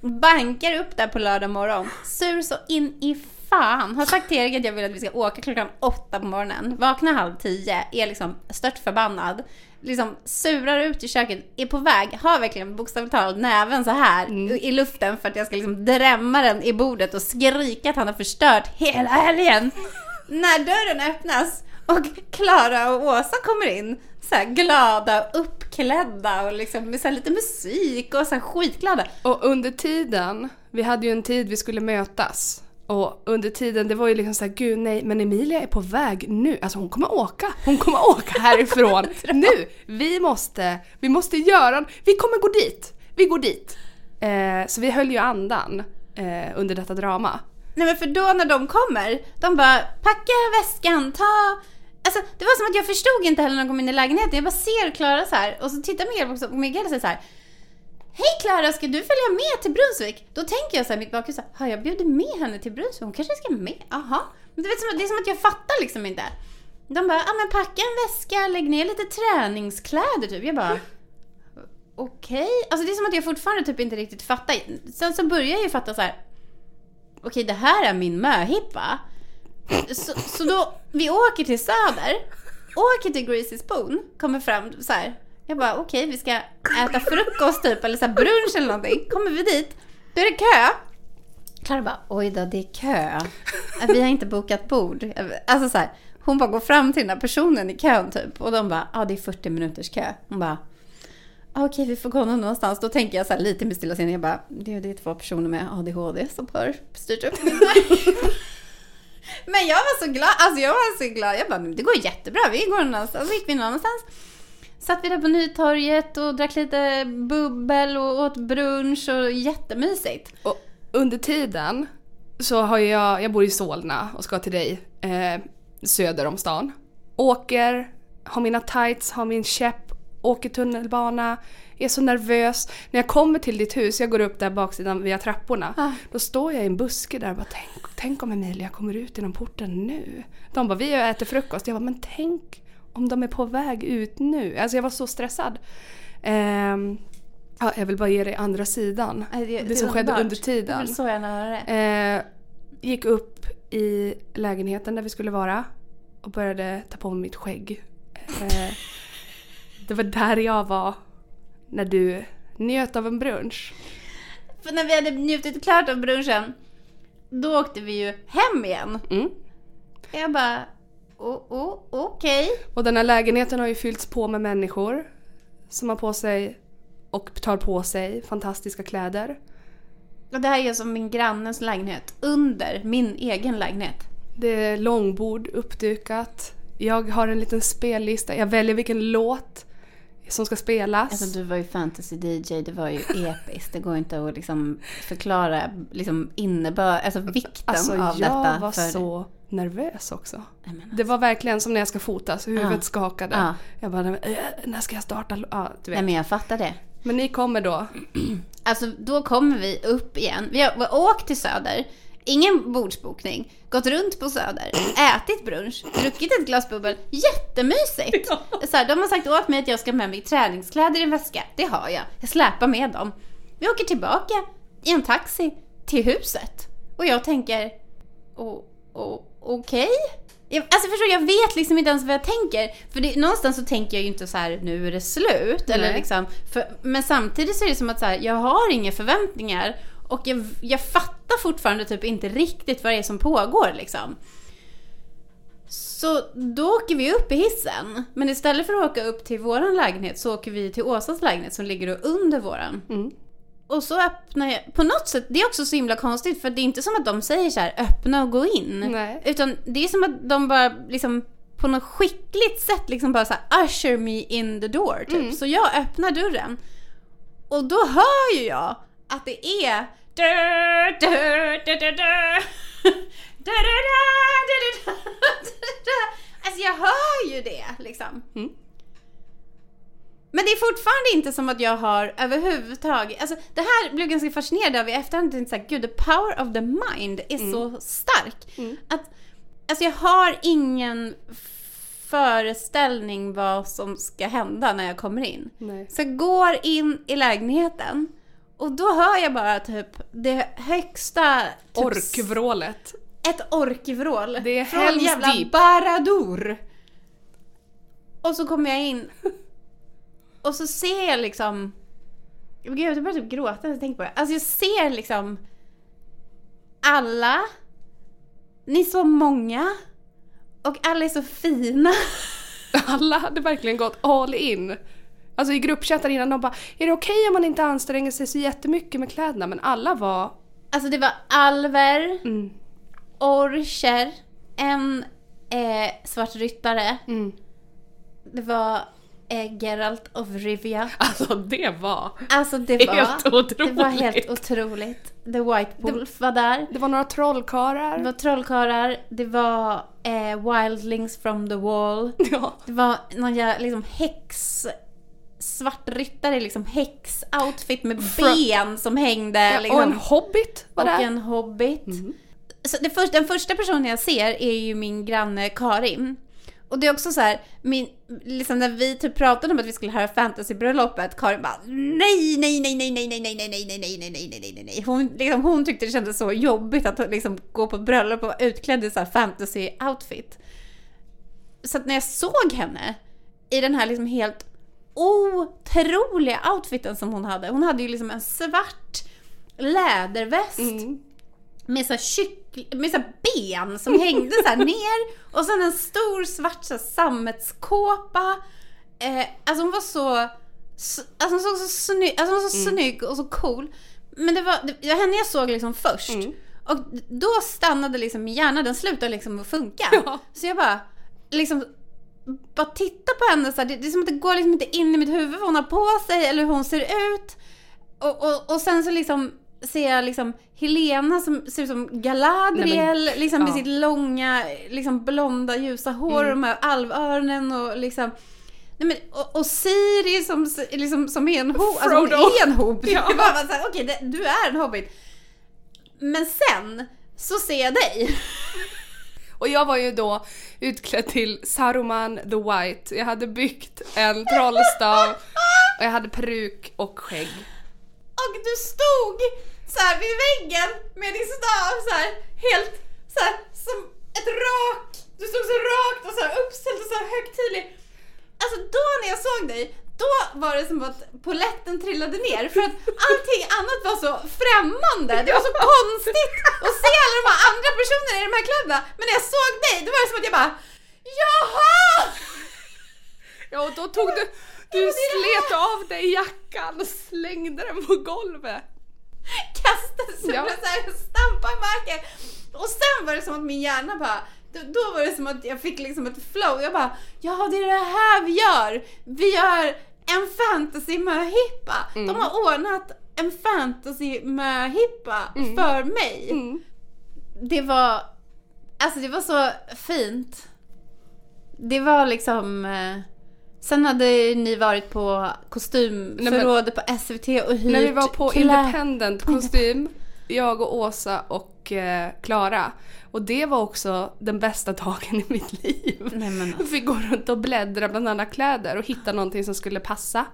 Bankar upp där på lördag morgon. Sur så in i fan. Har sagt till Erik att jag vill att vi ska åka klockan åtta på morgonen. Vaknar halv tio, är liksom stört förbannad. Liksom surar ut i köket, är på väg, har verkligen bokstavligt talat näven så här i luften för att jag ska liksom drämma den i bordet och skrika att han har förstört hela helgen. När dörren öppnas och Klara och Åsa kommer in så här glada, uppklädda och liksom med så lite musik och så här skitglada. Och under tiden, vi hade ju en tid vi skulle mötas. Och under tiden, det var ju liksom såhär, gud nej, men Emilia är på väg nu. Alltså hon kommer åka, hon kommer åka härifrån nu. Vi måste, vi måste göra, vi kommer gå dit. Vi går dit. Eh, så vi höll ju andan eh, under detta drama. Nej men för då när de kommer, de bara packa väskan, ta... Alltså det var som att jag förstod inte heller när de kom in i lägenheten. Jag bara ser Klara så här och så tittar Miguel också och Miguel säger så här. Hej Klara, ska du följa med till Brunsvik? Då tänker jag så här mitt bakhus, så här, har jag bjudit med henne till Brunsvik? Hon kanske ska med? Jaha. Men du vet, det är som att jag fattar liksom inte. De bara, ja men packa en väska, lägg ner lite träningskläder typ. Jag bara, okej. Alltså det är som att jag fortfarande typ inte riktigt fattar. Sen så börjar jag ju fatta så här. okej det här är min möhippa. Så, så då, vi åker till Söder, åker till Greasy Spoon, kommer fram så här. Jag bara okej vi ska äta frukost typ eller så här brunch eller någonting. Kommer vi dit, då är det kö. Klara bara, oj då, det är kö. Vi har inte bokat bord. Alltså så här, hon bara går fram till den här personen i kön typ. Och de bara, ja det är 40 minuters kö. Hon bara, okej, okej vi får gå någon. Då tänker jag så här lite med stilla sinne, jag bara, det, är två personer med ADHD som har styrt upp Men jag var så glad, alltså jag var så glad. Jag bara, det går jättebra, vi går någonstans”. Så gick vi någon annanstans. Satt vi där på Nytorget och drack lite bubbel och åt brunch och jättemysigt. Och under tiden så har jag, jag bor i Solna och ska till dig eh, söder om stan. Åker, har mina tights, har min käpp, åker tunnelbana, är så nervös. När jag kommer till ditt hus, jag går upp där baksidan via trapporna, Ah. då står jag i en buske där och bara tänk, tänk om Emilia kommer ut genom porten nu. De bara, vi äter frukost. Jag bara, men tänk om de är på väg ut nu. Alltså jag var så stressad. Ehm, ja, jag vill bara ge dig andra sidan. Nej, Det, som skedde underbart. under Jag tiden. vill så gärna höra det. Eh, gick upp i lägenheten där vi skulle vara och började ta på mig mitt skägg. Eh, det var där jag var när du njöt av en brunch. För när vi hade njutit klart av brunchen, då åkte vi ju hem igen. Mm. Jag bara, oh, oh, okej. Och den här lägenheten har ju fyllts på med människor som har på sig och tar på sig fantastiska kläder. Och det här är som min grannes lägenhet, under min egen lägenhet. Det är långbord uppdukat. Jag har en liten spellista. Jag väljer vilken låt som ska spelas. Alltså du var ju fantasy-DJ, det var ju episkt. Det går inte att liksom förklara liksom innebörd, alltså vikten Alltså av jag detta. var för... så nervös också. Men Det var verkligen som när jag ska fotas, huvudet Ja. skakade. Ja. Jag bara, "Eh, när ska jag starta? Ja, du vet. Nej men jag fattar det. Men ni kommer då. Alltså då kommer vi upp igen. Vi har åkt till Söder, ingen bordsbokning, gått runt på Söder, ätit brunch, druckit ett glas bubbel. Jättemysigt! Så här, de har sagt åt mig att jag ska med mig träningskläder i en väska. Det har jag. Jag släpar med dem. Vi åker tillbaka i en taxi till huset. Och jag tänker, okej? Jag, alltså förstår du, jag vet liksom inte ens vad jag tänker. För det, någonstans så tänker jag ju inte så här, nu är det slut. Eller liksom, för, men samtidigt så är det som att så här, jag har inga förväntningar. Och jag, jag fattar fortfarande typ inte riktigt vad det är som pågår liksom. Så då åker vi upp i hissen. Men istället för att åka upp till våran lägenhet så åker vi till Åsas lägenhet som ligger då under våran. Mm. Och så öppnar jag, på något sätt, det är också så himla konstigt för det är inte som att de säger så här öppna och gå in. Nej. Utan det är som att de bara liksom på något skickligt sätt liksom bara så här usher me in the door typ. Mm. Så jag öppnar dörren. Och då hör ju jag att det är Alltså jag hör ju det liksom. Mm. Men det är fortfarande inte som att jag har överhuvudtaget, alltså det här blev ganska fascinerad av i efterhand. Tänkte såhär, gud the power of the mind är så stark. Mm. Att, alltså jag har ingen föreställning vad som ska hända när jag kommer in. Nej. Så jag går in i lägenheten och då hör jag bara typ det högsta... Typ, Orkvrålet. Ett orkvrål. Det är från jävla Deep. Baradur. Och så kommer jag in. Och så ser jag liksom... Gud, jag börjar typ gråta när jag tänker på det. Alltså jag ser liksom alla. Ni är så många. Och alla är så fina. Alla hade verkligen gått all in. Alltså i gruppchattar innan de bara “Är det okej om man inte anstränger sig så jättemycket med kläderna?” Men alla var... Alltså det var alver, Mm, orcher, en eh, svartryttare. mm. Det var eh, Geralt of Rivia. Alltså det var... Alltså det var, Helt det otroligt. var helt otroligt. The White Wolf var där. Det var några trollkarlar. Det var trollkarlar, det var eh, Wildlings from the wall. Ja. Det var någon liksom häx... Svartryttare, liksom häx-outfit med ben som hängde. Ja, liksom. Och en hobbit var och där. en hobbit. Mm. Så det först, den första personen jag ser är ju min granne Karin. Och det är också så här, min, liksom när vi typ pratade om att vi skulle höra fantasybröllopet, Karin bara nej, nej, nej, nej, nej, nej, nej, nej, nej, nej, nej, nej, nej, nej, nej, nej, nej. Hon, liksom, hon tyckte det kändes så jobbigt att liksom gå på bröllop och vara utklädd i så här fantasy-outfit. Så att när jag såg henne i den här liksom helt otroliga outfiten som hon hade. Hon hade ju liksom en svart läderväst Mm. med så här kyckl- med så ben som hängde så här ner och sen en stor svart så sammetskåpa. Eh, alltså hon var så, så alltså hon såg så snygg, alltså hon var så snygg och så cool. Men det var, det var henne jag såg liksom först. Och då stannade liksom min hjärna, den slutade liksom att funka. Ja. Så jag bara, liksom bara titta på henne så här, det, det är som att det går liksom inte in i mitt huvud vad hon har på sig eller hur hon ser ut. Och, och, och sen så liksom ser jag liksom Helena som ser ut som Galadriel, Nej, men- liksom med ja. sitt långa, liksom blonda ljusa hår och de här alvöronen och liksom Nej men, och, och Siri som, liksom, som är en hobbit, alltså hon är en hobbit. Ja. Okej det- du är en hobbit. Men sen så ser jag dig. Och jag var ju då utklädd till Saruman the White. Jag hade byggt en trollstav och jag hade peruk och skägg. Och du stod så här vid väggen med din stav så här helt så här som ett rak. Du stod så rakt och så här uppställd och så här högtidlig. Alltså då när jag såg dig, då var det som att poletten trillade ner för att allting annat var så främmande. Det var så konstigt att se alla de här andra personerna i de här kläderna. Men när jag såg dig, då var det som att jag bara Jaha! Ja och då tog du, du slet av dig jackan och slängde den på golvet. kastade sig Ja. så här stampade i marken. Och sen var det som att min hjärna bara, då, då var det som att jag fick liksom ett flow. Jag bara, ja det är det här vi gör. Vi gör en fantasy möhippa. Mm. De har ordnat en fantasy möhippa för mig. Mm. Det var, alltså det var så fint. Det var liksom eh, Sen hade ni varit på kostymförrådet på SVT och hyrt När vi var på Independent kostym, jag och Åsa och eh, Klara. Och det var också den bästa dagen i mitt liv. Nej men Vi fick gå runt och bläddra bland alla kläder och hitta någonting som skulle passa.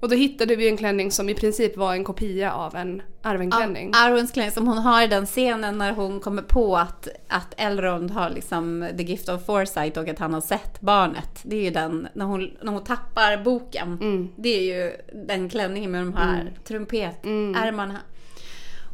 Och då hittade vi en klänning som i princip var en kopia av en Arwen-klänning. Arwens klänning som hon har i den scenen när hon kommer på att, att Elrond har liksom the gift of foresight och att han har sett barnet. Det är ju den, när hon, när hon tappar boken. Mm. Det är ju den klänningen med de här trumpetärmarna.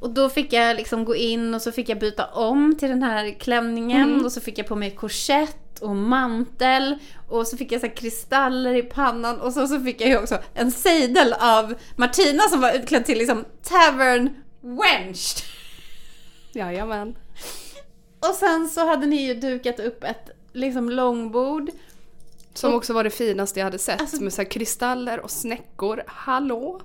Och då fick jag liksom gå in och så fick jag byta om till den här klänningen Mm. och så fick jag på mig korsett och mantel och så fick jag så kristaller i pannan och så, så fick jag ju också en sejdel av Martina som var utklädd till liksom tavern wench. Jajamän. Och sen så hade ni ju dukat upp ett liksom långbord. Som också var det finaste jag hade sett. Alltså- med så här kristaller och snäckor. Hallå?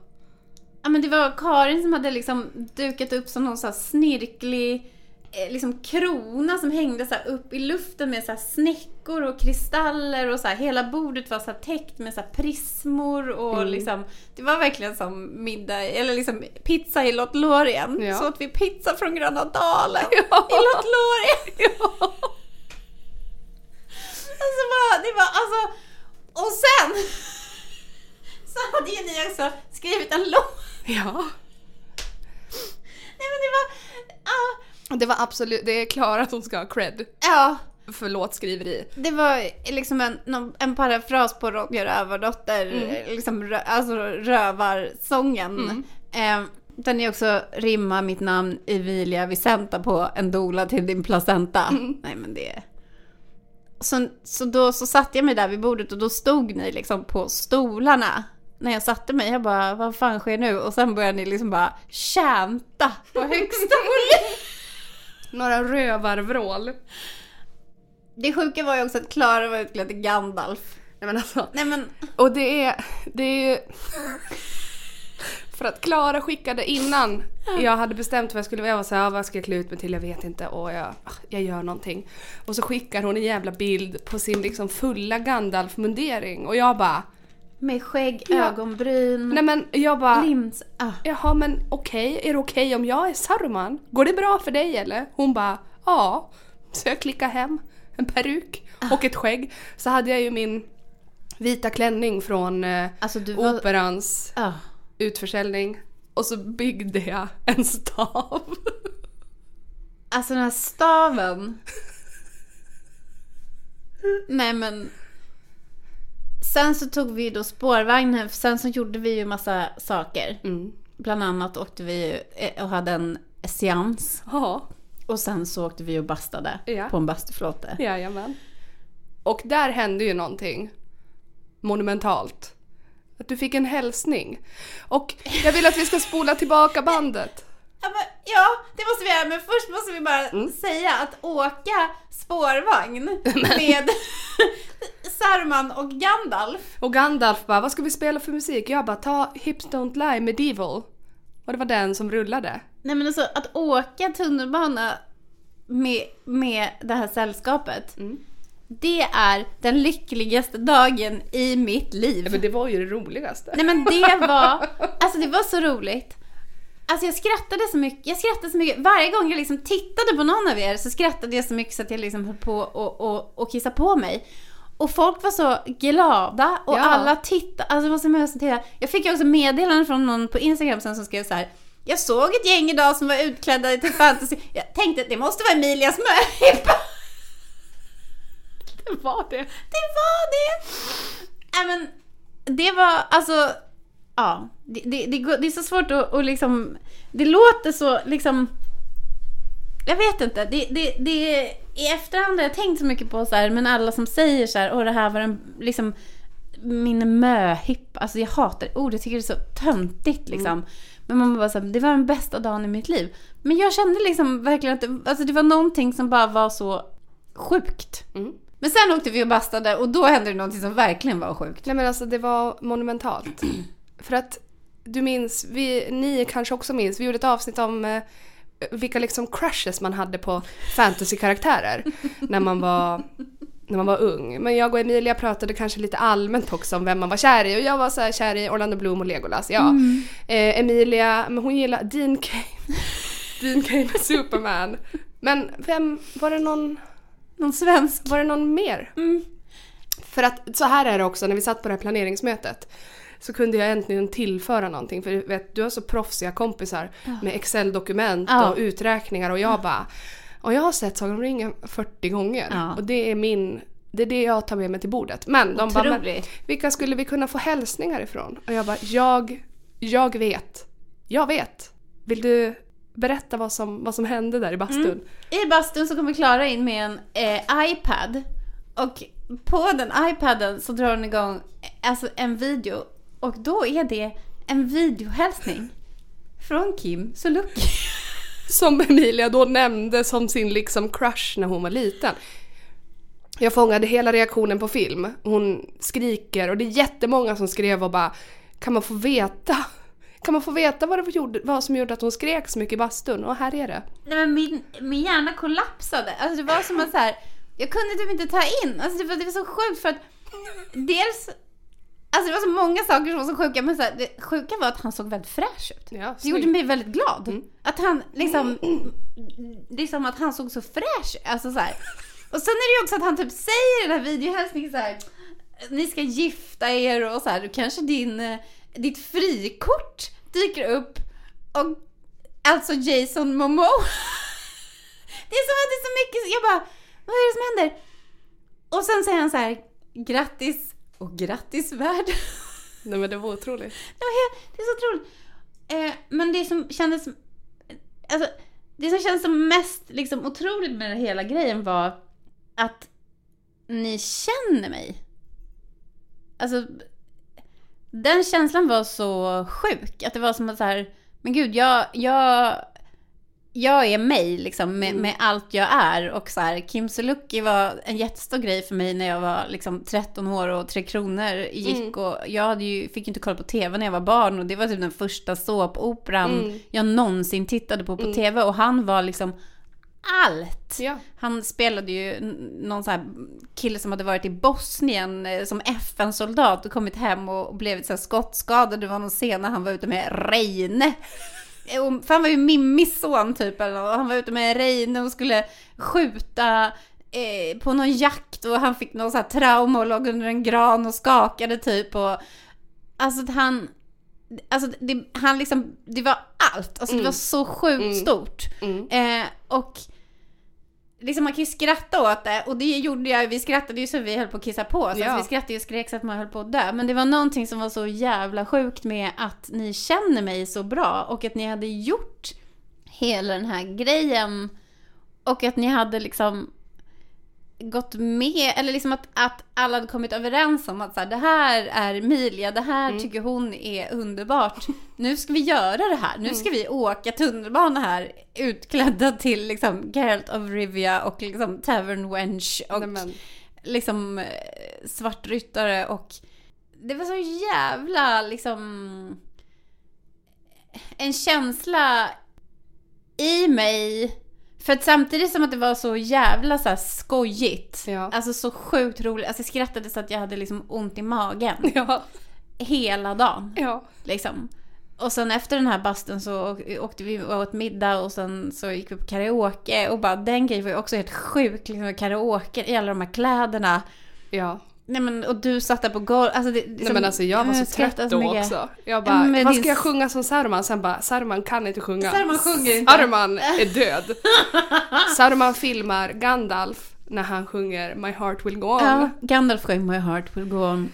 Ja men det var Karin som hade liksom dukat upp som någon så här snirklig eh, liksom krona som hängde så upp i luften med så här snäckor och kristaller och så här, hela bordet var så täckt med så här prismor och liksom det var verkligen som middag eller liksom pizza i Lothlorien. Ja. Så att vi pizza från Gröna Dalen Ja. i Lothlorien. Ja. Alltså det var alltså och sen så hade ju ni också skrivit en låt. ja. Nej men det var, ja, Det var absolut, det är Klara som ska ha cred ja. för låtskriveri. Det var liksom en, en parafras på Ronja Rövardotter, liksom rö, alltså rövarsången. Eh, där ni också rimmar mitt namn Evilia Vicenta på en dola till din placenta. Nej men det... Så, så då så satte jag mig där vid bordet och då stod ni liksom på stolarna. När jag satte mig, jag bara, vad fan sker nu? Och sen började ni liksom bara tjänta på högsta volym. Några rövarvrål. Det sjuka var ju också att Klara var utklädd till Gandalf. Nej men alltså. Nej men, Och det är, det är ju... För att Klara skickade innan jag hade bestämt vad jag skulle vara, jag var såhär, vad ska jag klä ut mig till? Jag vet inte och jag, ah, jag gör någonting. Och så skickar hon en jävla bild på sin liksom fulla Gandalf-mundering och jag bara, med skägg, Ja. ögonbryn, nej men jag bara, lims. Ah. jaha men okej, är det okej om jag är Saruman? Går det bra för dig eller? Hon bara, ja. Så jag klickade hem en peruk och ett skägg. Så hade jag ju min vita klänning från eh, Alltså var... Operans Ah. utförsäljning och så byggde jag en stav. Alltså den här staven. Nej men. Sen så tog vi ju då spårvagnen, för sen så gjorde vi ju massa saker. Mm. Bland annat åkte vi eh, och hade en seans. Ja, Och sen så åkte vi och bastade Ja. på en bastuflåte. jajamän. Och där hände ju någonting monumentalt. Att du fick en hälsning. Och jag vill att vi ska spola tillbaka bandet. Ja, men, ja, det måste vi göra. Men först måste vi bara Mm. säga att åka spårvagn med Saruman och Gandalf. Och Gandalf bara, vad ska vi spela för musik? Jag bara, ta Hips Don't Lie Medieval. Och det var den som rullade. Nej men alltså att åka tunnelbana med, med det här sällskapet. Mm. Det är den lyckligaste dagen i mitt liv. Men det var ju det roligaste. Nej men det var, alltså det var så roligt. Alltså jag skrattade så mycket, jag skrattade så mycket. Varje gång jag liksom tittade på någon av er så skrattade jag så mycket så att jag liksom höll på och, och, och kissa på mig. Och folk var så glada och Ja. alla tittade, alltså det var så. Jag fick ju också meddelanden från någon på Instagram sen som skrev så här. Jag såg ett gäng idag som var utklädda till fantasy. Jag tänkte att det måste vara Emilias möhippa. Det var det. Det var det! Men, det var alltså, ja. Det, det, det, det är så svårt att, att liksom, det låter så liksom, jag vet inte. Det, det, det, I efterhand har jag tänkt så mycket på så här, men alla som säger så här, åh det här var en, liksom, min möhipp. Alltså jag hatar ordet, jag tycker det är så töntigt liksom. Men man bara så här, det var den bästa dagen i mitt liv. Men jag kände liksom verkligen att det, alltså det var någonting som bara var så sjukt. Mm. Men sen åkte vi och bastade och då hände det någonting som verkligen var sjukt. Nej men alltså det var monumentalt. För att du minns, vi, ni kanske också minns, vi gjorde ett avsnitt om eh, vilka liksom crushes man hade på fantasykaraktärer när man var när man var ung. Men jag och Emilia pratade kanske lite allmänt också om vem man var kär i och jag var så här kär i Orlando Bloom och Legolas. Ja. Eh, Emilia, men hon gillar Dean Cain. Dean Cain är Superman. Men vem, var det någon, Någon svensk. var det någon mer? Mm. För att så här är det också när vi satt på det här planeringsmötet. Så kunde jag äntligen tillföra någonting. För du vet, du har så proffsiga kompisar med Excel-dokument Ja. och uträkningar och jag bara... Och jag har sett Sagan om ringen 40 gånger. Ja. Och det är min... Det är det jag tar med mig till bordet. Men de bara, men, vilka skulle vi kunna få hälsningar ifrån? Och jag bara, jag, jag vet. Jag vet. Vill du berätta vad som, vad som hände där i bastun? I bastun så kommer Klara in med en eh, iPad. Och på den iPaden så drar hon igång eh, alltså en video. Och då är det en videohälsning. Från Kim Sulocki. Som Emilia då nämnde som sin liksom crush när hon var liten. Jag fångade hela reaktionen på film. Hon skriker och det är jättemånga som skrev och bara Kan man få veta? Kan man få veta vad, det gjorde, vad som gjorde att hon skrek så mycket i bastun? Och här är det. Nej men min, min hjärna kollapsade. Alltså det var som att så här, jag kunde typ inte ta in. Alltså det var, det var så sjukt för att dels, alltså det var så många saker som var så sjuka men så här, det sjuka var att han såg väldigt fräsch ut. Ja, Det gjorde mig väldigt glad. Att han liksom, det är som att han såg så fräsch Alltså så här. Och sen är det ju också att han typ säger i den här videohälsningen så här. Ni ska gifta er och så här, kanske din, eh, ditt frikort dyker upp. Och alltså Jason Momoa. Det är som att det är så mycket, jag bara, vad är det som händer? Och sen säger han så här, grattis och grattis värld. Nej men det var otroligt. Det, var helt, det är så otroligt. Eh, men det som kändes... Alltså, det som kändes som mest liksom, otroligt med den hela grejen var att ni känner mig. Alltså, den känslan var så sjuk. Att det var som att så här, men gud, jag, jag, jag är mig liksom med, med allt jag är. Och så här, Kim Sulocki var en jättestor grej för mig när jag var liksom 13 år och Tre Kronor gick. Och jag hade ju, fick inte kolla på TV när jag var barn och det var typ den första såpoperan Mm. jag någonsin tittade på på TV. Och han var liksom allt. Ja. Han spelade ju någon sån här kille som hade varit i Bosnien eh, som FN-soldat och kommit hem och blivit så skottskadad. Det var någon scen när han var ute med Reine. Eh, och- För han var ju Mimmis son typ. Eller, och han var ute med Reine och skulle skjuta eh, på någon jakt och han fick någon så här trauma och låg under en gran och skakade typ. Och, alltså att han... Alltså det, han liksom, det var allt. Alltså det var så sjukt stort. Mm. Eh, och liksom man kan ju skratta åt det och det gjorde jag. Vi skrattade ju så vi höll på att kissa på oss. Ja. Alltså, vi skrattade och skrek så att man höll på att dö. Men det var någonting som var så jävla sjukt med att ni känner mig så bra och att ni hade gjort hela den här grejen. Och att ni hade liksom gått med, eller liksom att, att alla hade kommit överens om att så här, det här är Emilia, det här Mm. tycker hon är underbart. Nu ska vi göra det här, nu ska vi åka tunnelbana här utklädda till liksom Geralt of Rivia och liksom Tavern Wench och Nej, men, liksom eh, svartryttare och det var så jävla liksom en känsla i mig för att samtidigt som att det var så jävla så här skojigt, Ja. alltså så sjukt roligt, alltså jag skrattade så att jag hade liksom ont i magen ja, hela dagen. ja. Liksom. Och sen efter den här basten så åkte vi och åt middag och sen så gick vi på karaoke och bara den grejen var ju också helt sjuk, liksom karaoke i alla de här kläderna. ja. Nej men och du satt där på golvet, alltså det, Nej men alltså jag var så trött då också. Jag bara, men vad din- ska jag sjunga som Saruman? Sen bara, Saruman kan inte sjunga. Saruman sjunger inte. Saruman är död. Saruman filmar Gandalf när han sjunger My heart will go on. Ja, Gandalf sjöng My heart will go on.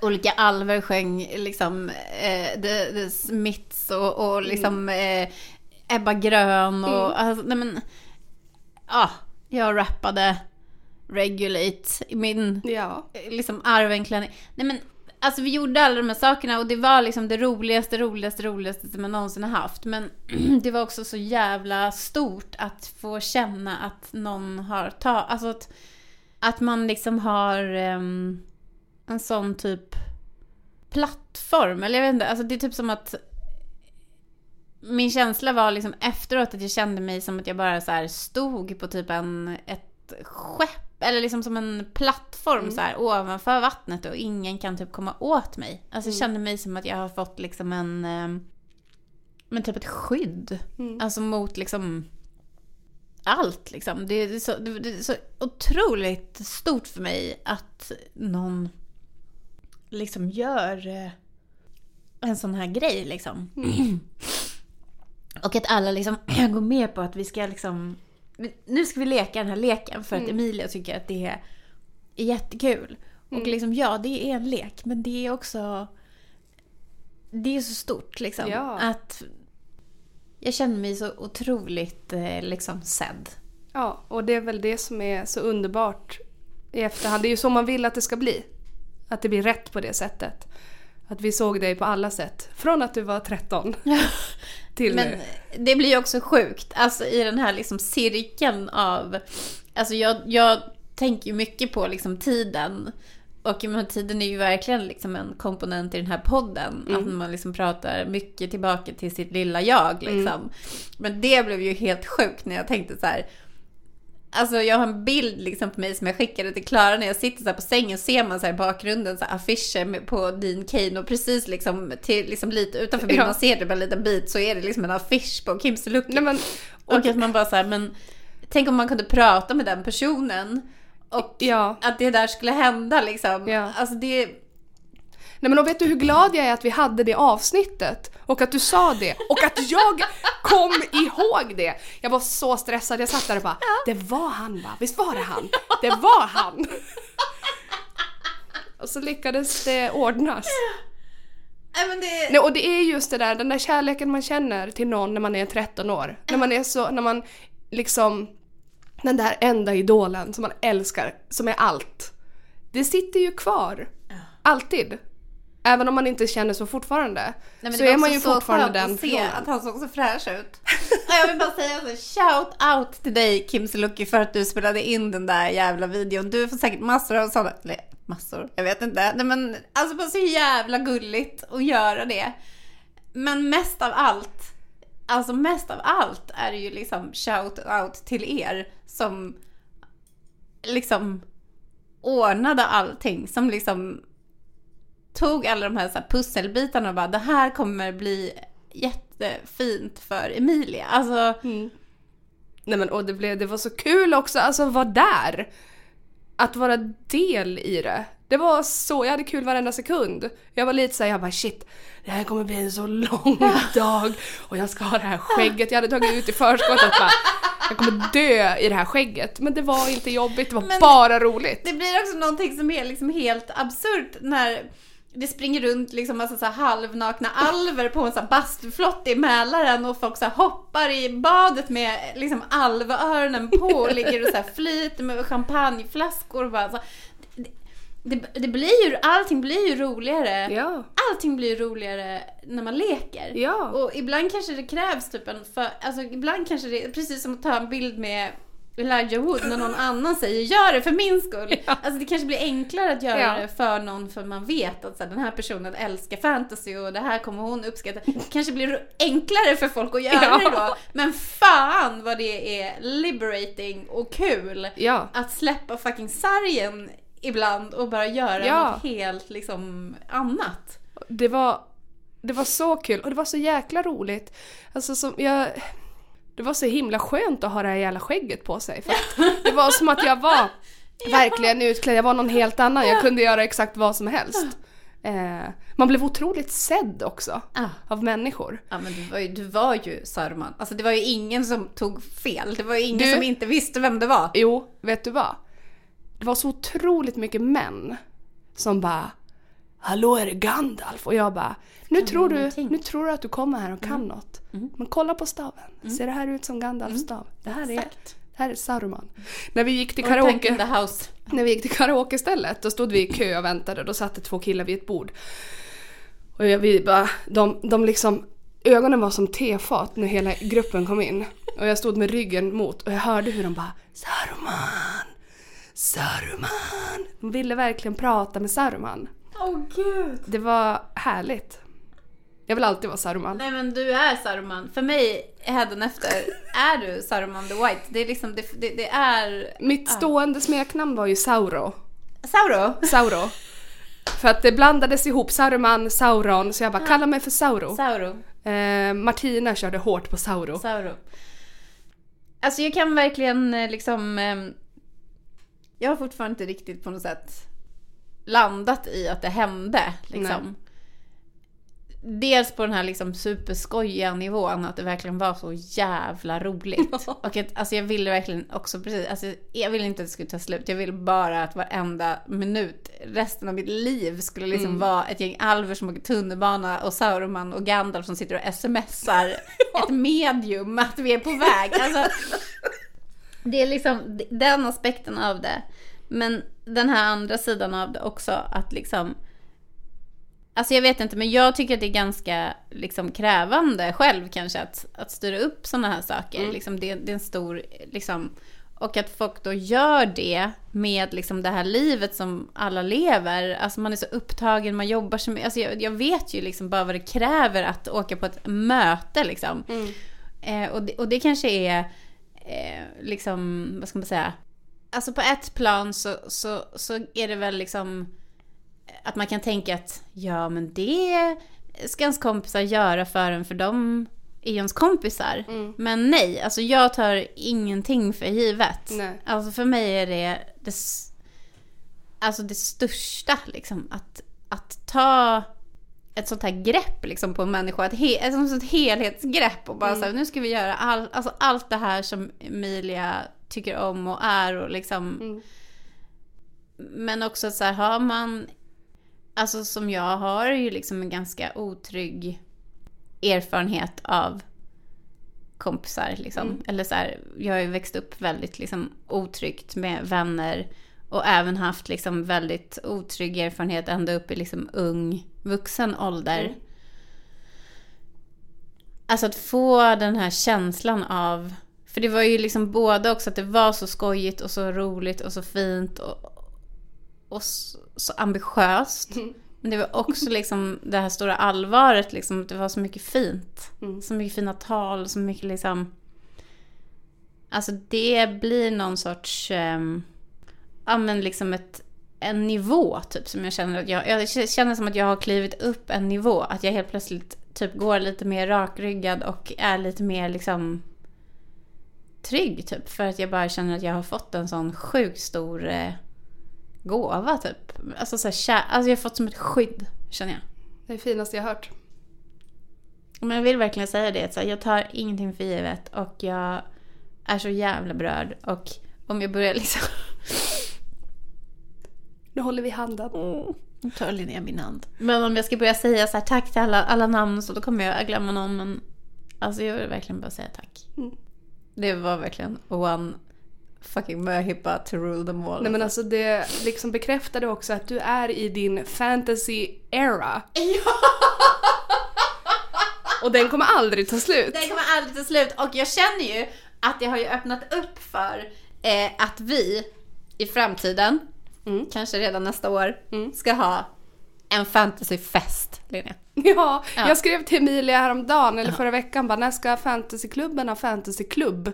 Olika alver sjöng liksom eh, The, the Smiths och, och liksom eh, Ebba Grön och alltså, nej men ja, jag rappade Regulate min Ja. eh, liksom arvenklänning. Nej men alltså vi gjorde alla de här sakerna och det var liksom det roligaste, roligaste, roligaste som jag någonsin har haft. Men det var också så jävla stort att få känna att någon har tagit, alltså att, att man liksom har ehm, en sån typ plattform. Eller jag vet inte, alltså det är typ som att min känsla var liksom efteråt att jag kände mig som att jag bara så stod på typ en, ett skepp. Eller liksom som en plattform så här ovanför vattnet och ingen kan typ komma åt mig. Alltså jag kände mig som att jag har fått liksom en... eh, Men typ ett skydd. Mm. Alltså mot liksom allt liksom. Det är, så, det är så otroligt stort för mig att någon liksom gör eh, en sån här grej liksom. Och att alla liksom går med på att vi ska liksom... Nu ska vi leka den här leken för att Emilia tycker att det är jättekul. Och liksom ja, det är en lek men det är också... Det är så stort liksom. Ja. Att jag känner mig så otroligt eh, liksom sedd. Ja, och det är väl det som är så underbart i efterhand. Det är ju så man vill att det ska bli. Att det blir rätt på det sättet. Att vi såg dig på alla sätt. Från att du var 13 till Men nu. det blir ju också sjukt, alltså i den här liksom cirkeln av... Alltså jag, jag tänker ju mycket på liksom tiden. Och men tiden är ju verkligen liksom en komponent i den här podden. Att man liksom pratar mycket tillbaka till sitt lilla jag. Liksom. Men det blev ju helt sjukt när jag tänkte så här. Alltså jag har en bild liksom på mig som jag skickade till Klara när jag sitter så på sängen ser man så i bakgrunden så affischer på Dean Kane och precis liksom, till, liksom lite utanför bilden, Ja. man ser det bara en liten bit så är det liksom en affisch på Kim Sulocki. Men, Och att man bara så här, men tänk om man kunde prata med den personen och ja. att det där skulle hända liksom. Ja. Alltså det, Nej men och vet du hur glad jag är att vi hade det avsnittet? Och att du sa det. Och att jag kom ihåg det. Jag var så stressad, jag satt där och bara Det var han va? Visst var det han? Det var han! Och så lyckades det ordnas. nej men det, Nej, och det är just det där, den där kärleken man känner till någon när man är 13 år. När man är så, när man liksom, den där enda idolen som man älskar, som är allt. Det sitter ju kvar. Alltid. Även om man inte känner så fortfarande. Nej, men så det är man ju så fortfarande den personen. att han såg så fräsch ut. Jag vill bara säga så, shout out till dig Kim Sulocki för att du spelade in den där jävla videon. Du får säkert massor av sådana, eller massor, jag vet inte. Nej men alltså bara så jävla gulligt att göra det. Men mest av allt, alltså mest av allt är det ju liksom shout out till er som liksom ordnade allting. Som liksom tog alla de här, så här pusselbitarna och bara det här kommer bli jättefint för Emilia. Alltså, Nej men och det, blev, det var så kul också, alltså vara där. Att vara del i det. Det var så, jag hade kul varenda sekund. Jag var lite såhär, jag bara shit, det här kommer bli en så lång dag och jag ska ha det här skägget. Jag hade tagit ut i förskott att bara, jag kommer dö i det här skägget. Men det var inte jobbigt, det var Men- bara roligt. det blir också någonting som är liksom helt absurt när det springer runt liksom massa så halvnakna alver på en så bastuflott i Mälaren och folk så hoppar i badet med liksom alvöronen på och ligger och så flyter med champagneflaskor. Och bara så. Det, det, blir ju, allting blir ju roligare. Ja. Allting blir roligare när man leker. Ja. Och ibland kanske det krävs typ en för, alltså ibland kanske det precis som att ta en bild med Elijah Wood när någon annan säger gör det för min skull. Ja. Alltså det kanske blir enklare att göra Ja. det för någon för man vet att så här, den här personen älskar fantasy och det här kommer hon uppskatta. Det kanske blir enklare för folk att göra Ja. det då. Men fan vad det är liberating och kul att släppa fucking sargen ibland och bara göra Ja. något helt liksom annat. Det var, det var så kul och det var så jäkla roligt. Alltså som jag... Det var så himla skönt att ha det här jävla skägget på sig. För det var som att jag var verkligen utklädd, jag var någon helt annan. Jag kunde göra exakt vad som helst. Eh, man blev otroligt sedd också Ah. av människor. Ja men du var ju, du var ju Saruman. Alltså det var ju ingen som tog fel. Det var ju ingen Du- som inte visste vem det var. Jo, vet du vad? Det var så otroligt mycket män som bara Hallå är det Gandalf? Och jag bara nu tror, du, ingenting." nu tror du att du kommer här och kan något. Men kolla på staven. Ser det här ut som Gandalfs stav? Det här är, Exakt. det här är Saruman. När vi gick till karaoke, när vi gick till karaoke-stället, då stod vi i kö och väntade. Då satt det två killar vid ett bord. Och jag, vi bara, de, de liksom, ögonen var som tefat när hela gruppen kom in. Och jag stod med ryggen mot och jag hörde hur de bara Saruman! Saruman! De ville verkligen prata med Saruman. Åh gud. Det var härligt. Jag vill alltid vara Saruman. Nej men du är Saruman. För mig, hädanefter, är du Saruman the White. Det är liksom, det, det, det är... Mitt stående smeknamn var ju Sauro. Sauro? Sauro. För att det blandades ihop Saruman, Sauron, så jag bara kalla mig för Sauro. Sauro. Eh, Martina körde hårt på Sauro. Sauro. Alltså jag kan verkligen eh, liksom... ehm, Jag har fortfarande inte riktigt på något sätt landat i att det hände. Liksom. Dels på den här liksom superskojiga nivån att det verkligen var så jävla roligt. Och att, alltså jag ville verkligen också precis, alltså jag ville inte att det skulle ta slut. Jag ville bara att varenda minut, resten av mitt liv skulle liksom vara ett gäng alver som åker tunnelbana och Sauroman och Gandalf som sitter och smsar ett medium att vi är på väg. Alltså, det är liksom den aspekten av det. Men den här andra sidan av det också att liksom Alltså jag vet inte, men jag tycker att det är ganska liksom, krävande själv kanske att, att styra upp sådana här saker. Liksom, det, det är en stor... Liksom, och att folk då gör det med liksom, det här livet som alla lever. Alltså man är så upptagen, man jobbar så mycket. Alltså jag, jag vet ju liksom bara vad det kräver att åka på ett möte. Liksom. Eh, och, det, och det kanske är, eh, liksom, vad ska man säga? Alltså på ett plan så, så, så är det väl liksom att man kan tänka att ja men det ska ens kompisar göra för en för de är ju ens kompisar. Men nej, alltså jag tar ingenting för givet. Nej. Alltså för mig är det det, alltså det största liksom. Att, att ta ett sånt här grepp liksom på en människa. Ett, he, ett sånt helhetsgrepp och bara så här, nu ska vi göra all, alltså allt det här som Emilia tycker om och är och liksom men också så här, har man, alltså som jag har ju liksom en ganska otrygg erfarenhet av kompisar liksom. Eller så här, jag har ju växt upp väldigt liksom otryggt med vänner och även haft liksom väldigt otrygg erfarenhet ända upp i liksom ung vuxen ålder. Alltså att få den här känslan av, för det var ju liksom både också att det var så skojigt och så roligt och så fint och, och så, så ambitiöst. Men det var också liksom det här stora allvaret, liksom, att det var så mycket fint. Så mycket fina tal, så mycket liksom... Alltså det blir någon sorts... Um, ja men liksom ett, en nivå typ som jag känner att jag... Jag känner som att jag har klivit upp en nivå. Att jag helt plötsligt typ går lite mer rakryggad och är lite mer liksom trygg typ. För att jag bara känner att jag har fått en sån sjukt stor eh, gåva typ. Alltså, så här, kä- alltså jag har fått som ett skydd känner jag. Det är det finaste jag har hört. Men jag vill verkligen säga det. Så här, jag tar ingenting för givet och jag är så jävla berörd. Och om jag börjar liksom... Nu håller vi handen. Nu tar Linnea min hand. Men om jag ska börja säga så här, tack till alla, alla namn så då kommer jag glömma någon. Men alltså jag vill verkligen bara säga tack. Mm. Det var verkligen one fucking möhippa to rule them all. Nej men alltså det liksom bekräftade också att du är i din fantasy era. Och den kommer aldrig ta slut. Den kommer aldrig ta slut och jag känner ju att det har ju öppnat upp för eh, att vi i framtiden, Mm. kanske redan nästa år, ska ha en fantasyfest, Linnea. Ja, Ja. jag skrev till Emilia häromdagen, eller förra veckan, bara när ska fantasyklubben ha fantasyklubb?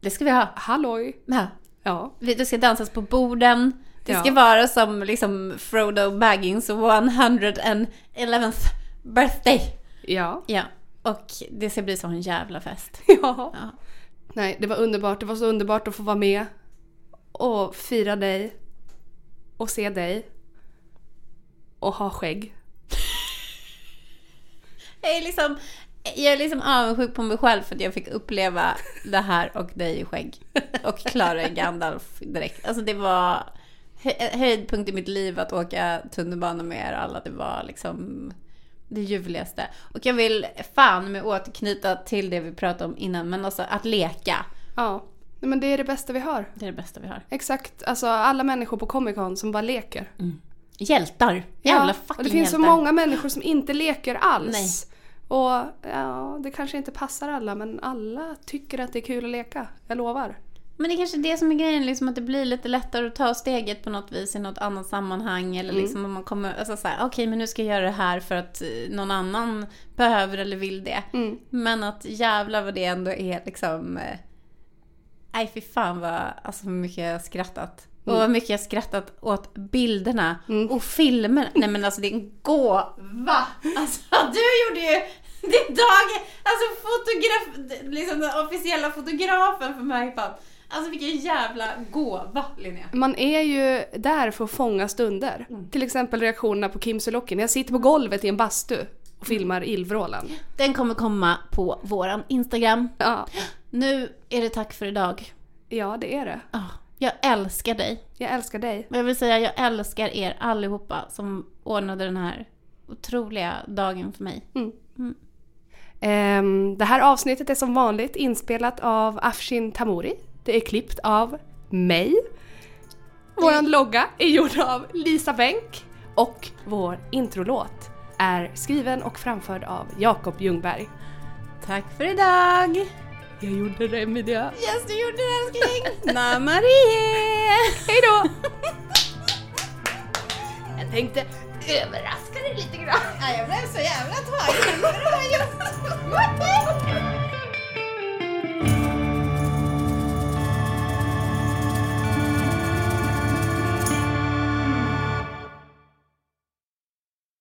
Det ska vi ha. Halloj! Ja. Ja. Vi- Det ska dansas på borden. Det ska Ja. vara som liksom Frodo Baggins 111th birthday. Ja. Ja, och det ska bli så en jävla fest. ja. Ja. Nej, det var underbart. Det var så underbart att få vara med och fira dig och se dig och ha skägg. Jag är liksom, jag är liksom avundsjuk på mig själv för att jag fick uppleva det här och dig i skägg. Och Klara i Gandalf direkt. Alltså det var hö- höjdpunkt i mitt liv att åka tunnelbana med er alla. Det var liksom det ljuvligaste. Och jag vill fan med återknyta till det vi pratade om innan, men alltså att leka. Ja. Men det är det bästa vi har. Det är det bästa vi har. Exakt. Alltså alla människor på Comic Con som bara leker. Hjältar! Jävla ja, och det finns hjältar. så många människor som inte leker alls. Nej. Och ja, det kanske inte passar alla men alla tycker att det är kul att leka. Jag lovar. Men det är kanske det som är grejen, liksom att det blir lite lättare att ta steget på något vis i något annat sammanhang. Eller Mm. liksom om man kommer, alltså så här, okej men nu ska jag göra det här för att eh, någon annan behöver eller vill det. Mm. Men att jävla vad det ändå är liksom... eh, Nej fy fan vad, alltså mycket jag har skrattat. Och Mm. vad mycket jag skrattat åt bilderna och filmerna. Nej men alltså det är en gåva! Alltså du gjorde ju din dag, alltså fotograf, liksom den officiella fotografen för Möhippan. Alltså vilken jävla gåva Linnea. Man är ju där för att fånga stunder. Till exempel reaktionerna på Kim Sulocki när jag sitter på golvet i en bastu och filmar illvrålen. Den kommer komma på våran Instagram. Ja. Nu är det tack för idag. ja, det är det. Ah, jag älskar dig. Jag älskar dig. Jag vill säga jag älskar er allihopa som ordnade den här otroliga dagen för mig. Ehm, det här avsnittet är som vanligt inspelat av Afshin Tamori. Det är klippt av mig. Våran logga är gjord av Lisa Bänk. Och vår introlåt är skriven och framförd av Jakob Ljungberg. Tack för idag! Jag gjorde det Emilia! Yes, du gjorde det älskling! Na-Marie! Hejdå! jag tänkte överraska dig lite grann. Ja, jag blev så jävla tagen.